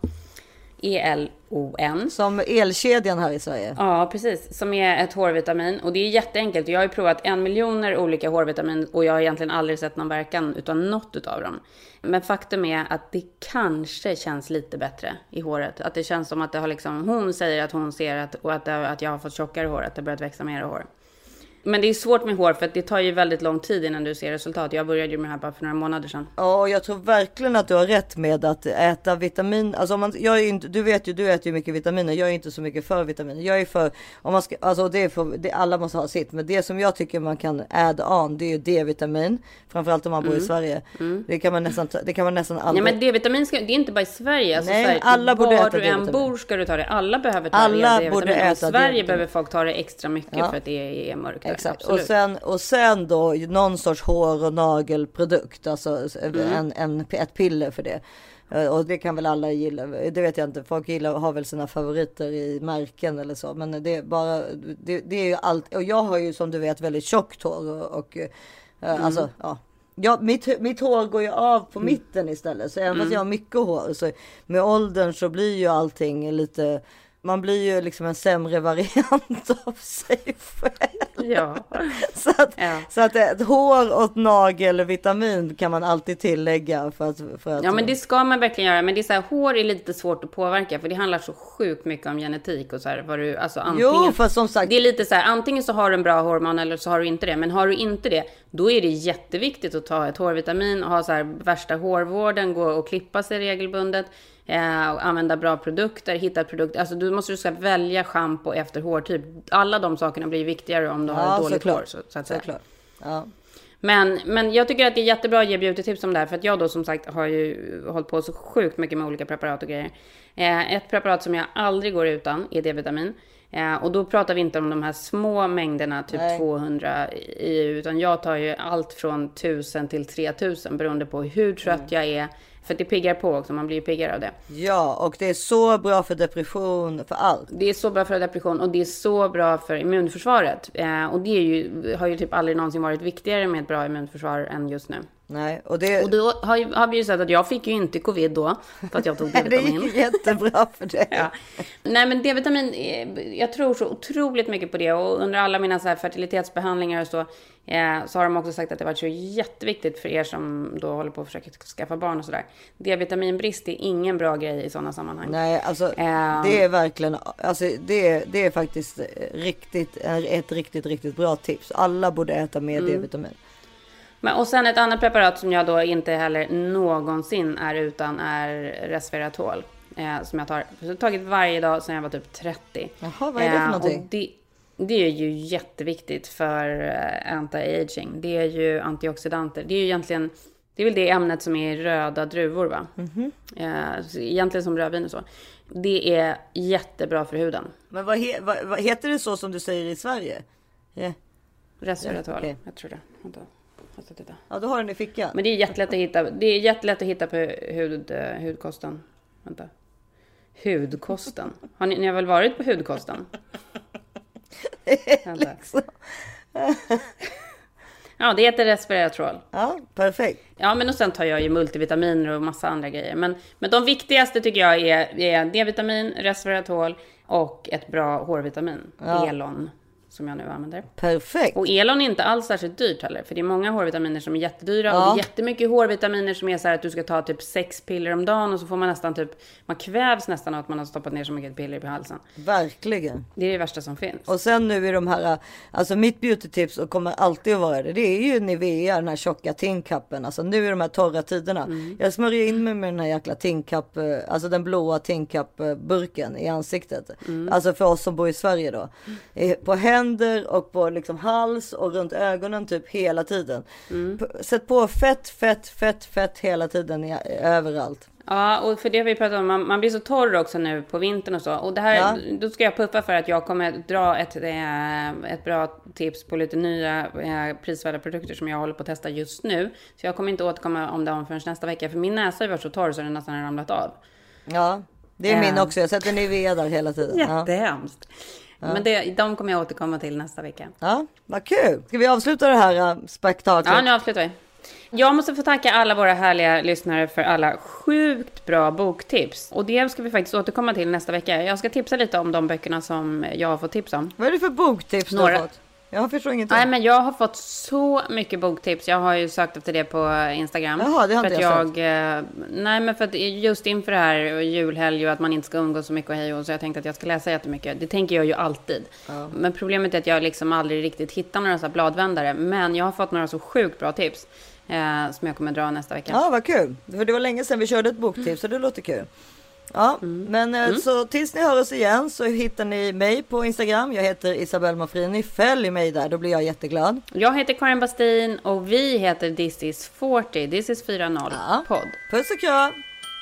E-L-O-N. Som elkedjan här i Sverige. Ja, precis. Som är ett hårvitamin. Och det är jätteenkelt. Jag har ju provat en miljoner olika hårvitamin och jag har egentligen aldrig sett någon verkan utan något utav dem. Men faktum är att det kanske känns lite bättre i håret. Att det känns som att det har liksom, hon säger att hon ser att, och att, det, att jag har fått tjockare hår, att det har börjat växa mer hår. Men det är svårt med hår för att det tar ju väldigt lång tid innan du ser resultat. Jag började ju med det här bara för några månader sedan. Ja, och jag tror verkligen att du har rätt med att äta vitamin. Alltså om man, jag är inte, du vet ju, du äter ju mycket vitaminer. Jag är inte så mycket för vitaminer. Jag är för, om man ska, alltså det är för, det, alla måste ha sitt. Men det som jag tycker man kan add on, det är ju D-vitamin. Framförallt om man bor i Mm. Sverige. Det kan man nästan, ta- det kan man nästan Nej aldrig. men D-vitamin ska, det är inte bara i Sverige. Alltså, Nej, Sverige alla borde var äta du än D-vitamin. bor ska du ta det. Alla behöver ta Alla det. borde D-vitamin. Och I äta Sverige D-vitamin. behöver folk ta det extra mycket Ja. för att det är mörkt. Exakt. Och sen, och sen då någon sorts hår och nagelprodukt. Alltså Mm. en, en, ett piller för det. Eh, Och det kan väl alla gilla. Det vet jag inte. Folk gillar, har väl sina favoriter i märken eller så. Men det är bara, det, det är ju allt. Och jag har ju som du vet väldigt tjockt hår. Och, och eh, Mm. alltså ja. Ja, mitt, mitt hår går ju av på mitten istället. Så även Mm. fast jag har mycket hår så med åldern så blir ju allting lite man blir ju liksom en sämre variant av sig själv. Ja. Så att, Ja. så att ett hår och nagelvitamin kan man alltid tillägga för att... För att Ja men det ska man verkligen göra. Men det är så här, hår är lite svårt att påverka för det handlar så sjukt mycket om genetik och så här. Vad du, alltså antingen, Jo, för som sagt. Det är lite så här, antingen så har du en bra hormon eller så har du inte det. Men har du inte det, då är det jätteviktigt att ta ett hårvitamin och ha så här värsta hårvården, gå och klippa sig regelbundet. Eh, och använda bra produkter, hitta produkter. Alltså du måste du ska välja schampo efter hårtyp. Alla de sakerna blir viktigare om du har Ja, ett dåligt såklart. hår. Så, så att säga. Såklart. Ja. Men, men jag tycker att det är jättebra att ge beautytips om det här. För att jag då som sagt har ju hållit på så sjukt mycket med olika preparat och grejer. Eh, ett preparat som jag aldrig går utan är D-vitamin. Eh, och då pratar vi inte om de här små mängderna, typ Nej. 200 i, utan jag tar ju allt från 1000 till 3000 beroende på hur trött Mm. jag är. För att det piggar på också, man blir ju piggare av det. ja, och det är så bra för depression, för allt. Det är så bra för depression och det är så bra för immunförsvaret. Eh, och det ju, har ju typ aldrig någonsin varit viktigare med ett bra immunförsvar än just nu. Nej, och det, Och då har, ju, har vi ju sett att jag fick ju inte covid då, för att jag tog det D-vitamin. gick jättebra för dig. Ja. Nej men D-vitamin, eh, jag tror så otroligt mycket på det och under alla mina så fertilitetsbehandlingar och så, eh, så har de också sagt att det varit så jätteviktigt för er som då håller på att försöka skaffa barn och sådär. D-vitaminbrist är ingen bra grej i sådana sammanhang. Nej, alltså Eh, det är verkligen, alltså det, är- det är faktiskt eh, riktigt, ett riktigt, riktigt bra tips. Alla borde äta mer Mm. D-vitamin. Men, och sen ett annat preparat som jag då inte heller någonsin är utan är resveratrol. Eh, som jag tar, jag har tagit varje dag sedan jag var typ 30. Jaha, vad är det för Eh, någonting? Och det, det är ju jätteviktigt för eh, anti-aging. Det är ju antioxidanter. Det är ju egentligen, det är väl det ämnet som är i röda druvor va? Mhm. Eh, så egentligen som rödvin och så. Det är jättebra för huden. Men vad, he, vad, vad heter det så som du säger i Sverige? Ja, Resveratrol, okej. jag tror det. Vänta. Ska titta. ja då har du den i fickan. Men det är jättelätt att hitta, det är jättelätt att hitta på hud, eh, hudkosten. Vänta. Hudkosten. Har ni, ni har väl varit på hudkosten? Vänta. Liksom. Ja, det heter resveratrol. Ja, perfekt. Ja, men och sen tar jag ju multivitaminer och massa andra grejer. Men, men de viktigaste tycker jag är, är D-vitamin, resveratrol och ett bra hårvitamin. Ja. Elon, som jag nu använder. Perfekt. Och Elon är inte alls särskilt dyrt heller. För det är många hårvitaminer som är jättedyra. Ja. Och det är jättemycket hårvitaminer som är så här att du ska ta typ sex piller om dagen. Och så får man nästan typ, man kvävs nästan av att man har stoppat ner så mycket piller på halsen. Verkligen. Det är det värsta som finns. Och sen nu i de här, alltså mitt beautytips och kommer alltid att vara det. Det är ju Nivea, den här tjocka tinkappen. Alltså nu i de här torra tiderna. Mm. Jag smörjer in mig med den här jäkla tinkapp, eh, alltså den blåa tinkappburken i ansiktet. Mm. Alltså för oss som bor i Sverige då. Eh, På händer och på liksom hals och runt ögonen typ hela tiden. Mm. Sätt på fett, fett, fett, fett hela tiden i, överallt. Ja, och för det har vi pratat om, man, man blir så torr också nu på vintern och så. Och det här, Ja. då ska jag puffa för att jag kommer dra ett, eh, ett bra tips på lite nya eh, prisvärda produkter som jag håller på att testa just nu. Så jag kommer inte återkomma om dem förrän nästa vecka, för min näsa har varit så torr så den nästan har ramlat av. Ja, det är Ja. min också. Jag sätter Nivea där hela tiden. Ja. Men det, de kommer jag återkomma till nästa vecka. Ja, vad kul. Ska vi avsluta det här äh, spektaklet? Ja, nu avslutar vi. Jag måste få tacka alla våra härliga lyssnare för alla sjukt bra boktips. Och det ska vi faktiskt återkomma till nästa vecka. Jag ska tipsa lite om de böckerna som jag har fått tips om. Vad är det för boktips du Några. har fått? Jag förstår ingenting. Nej, men jag har fått så mycket boktips. Jag har ju sökt efter det på Instagram. Jaha, det har för inte jag jag eh, Nej, men för att just inför det här julhelg och att man inte ska umgås så mycket och hej och så jag tänkte att jag ska läsa jättemycket. Det tänker jag ju alltid. Men problemet är att jag liksom aldrig riktigt hittar några så bladvändare. Men jag har fått några så sjukt bra tips eh, som jag kommer dra nästa vecka. Ja, vad kul. För det var länge sedan vi körde ett boktips så det låter kul. Ja, men eh, så tills ni hör oss igen så hittar ni mig på Instagram. Jag heter Isabelle Mafrini. Följ mig där, då blir jag jätteglad. Jag heter Karin Bastin och vi heter This is 40, This is 40 podd. Puss och kram!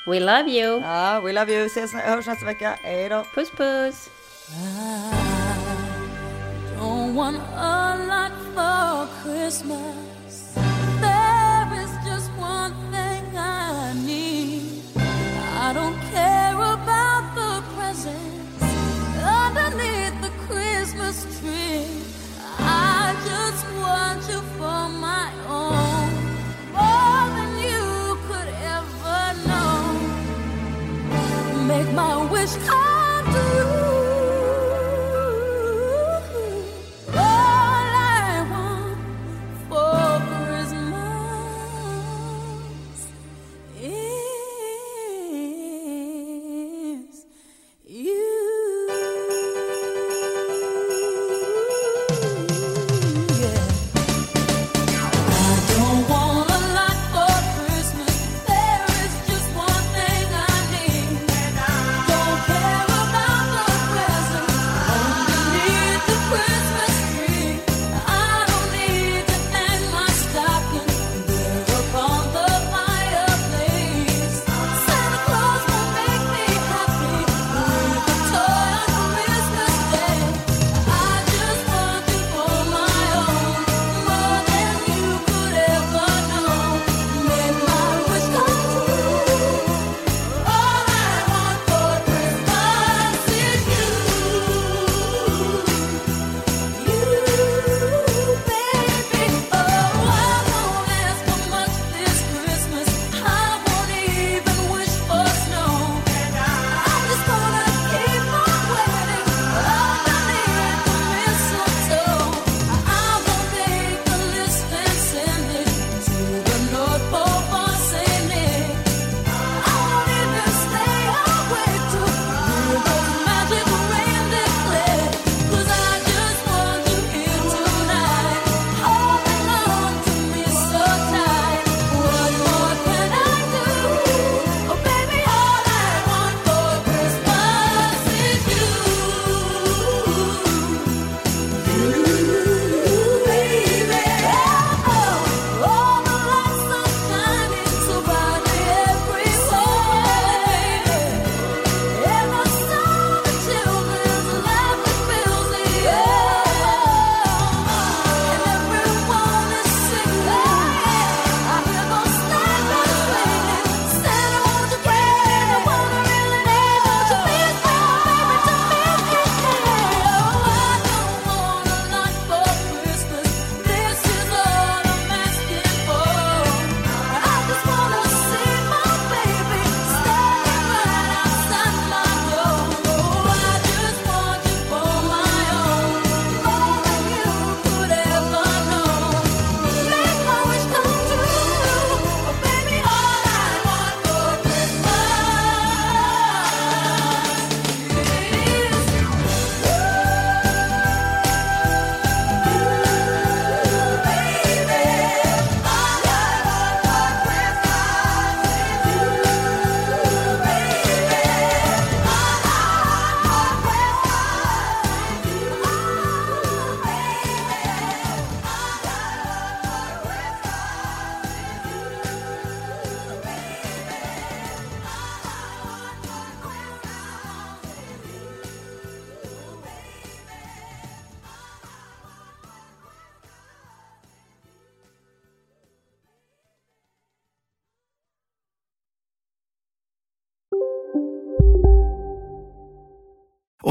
We love you! Ja, we love you. Ses, hörs nästa vecka. Hej då! Puss puss! Don't want a lot for Christmas. There is just one thing I need. I don't Christmas tree. I just want you for my own, more than you could ever know. Make my wish come true.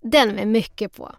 Den med mycket på.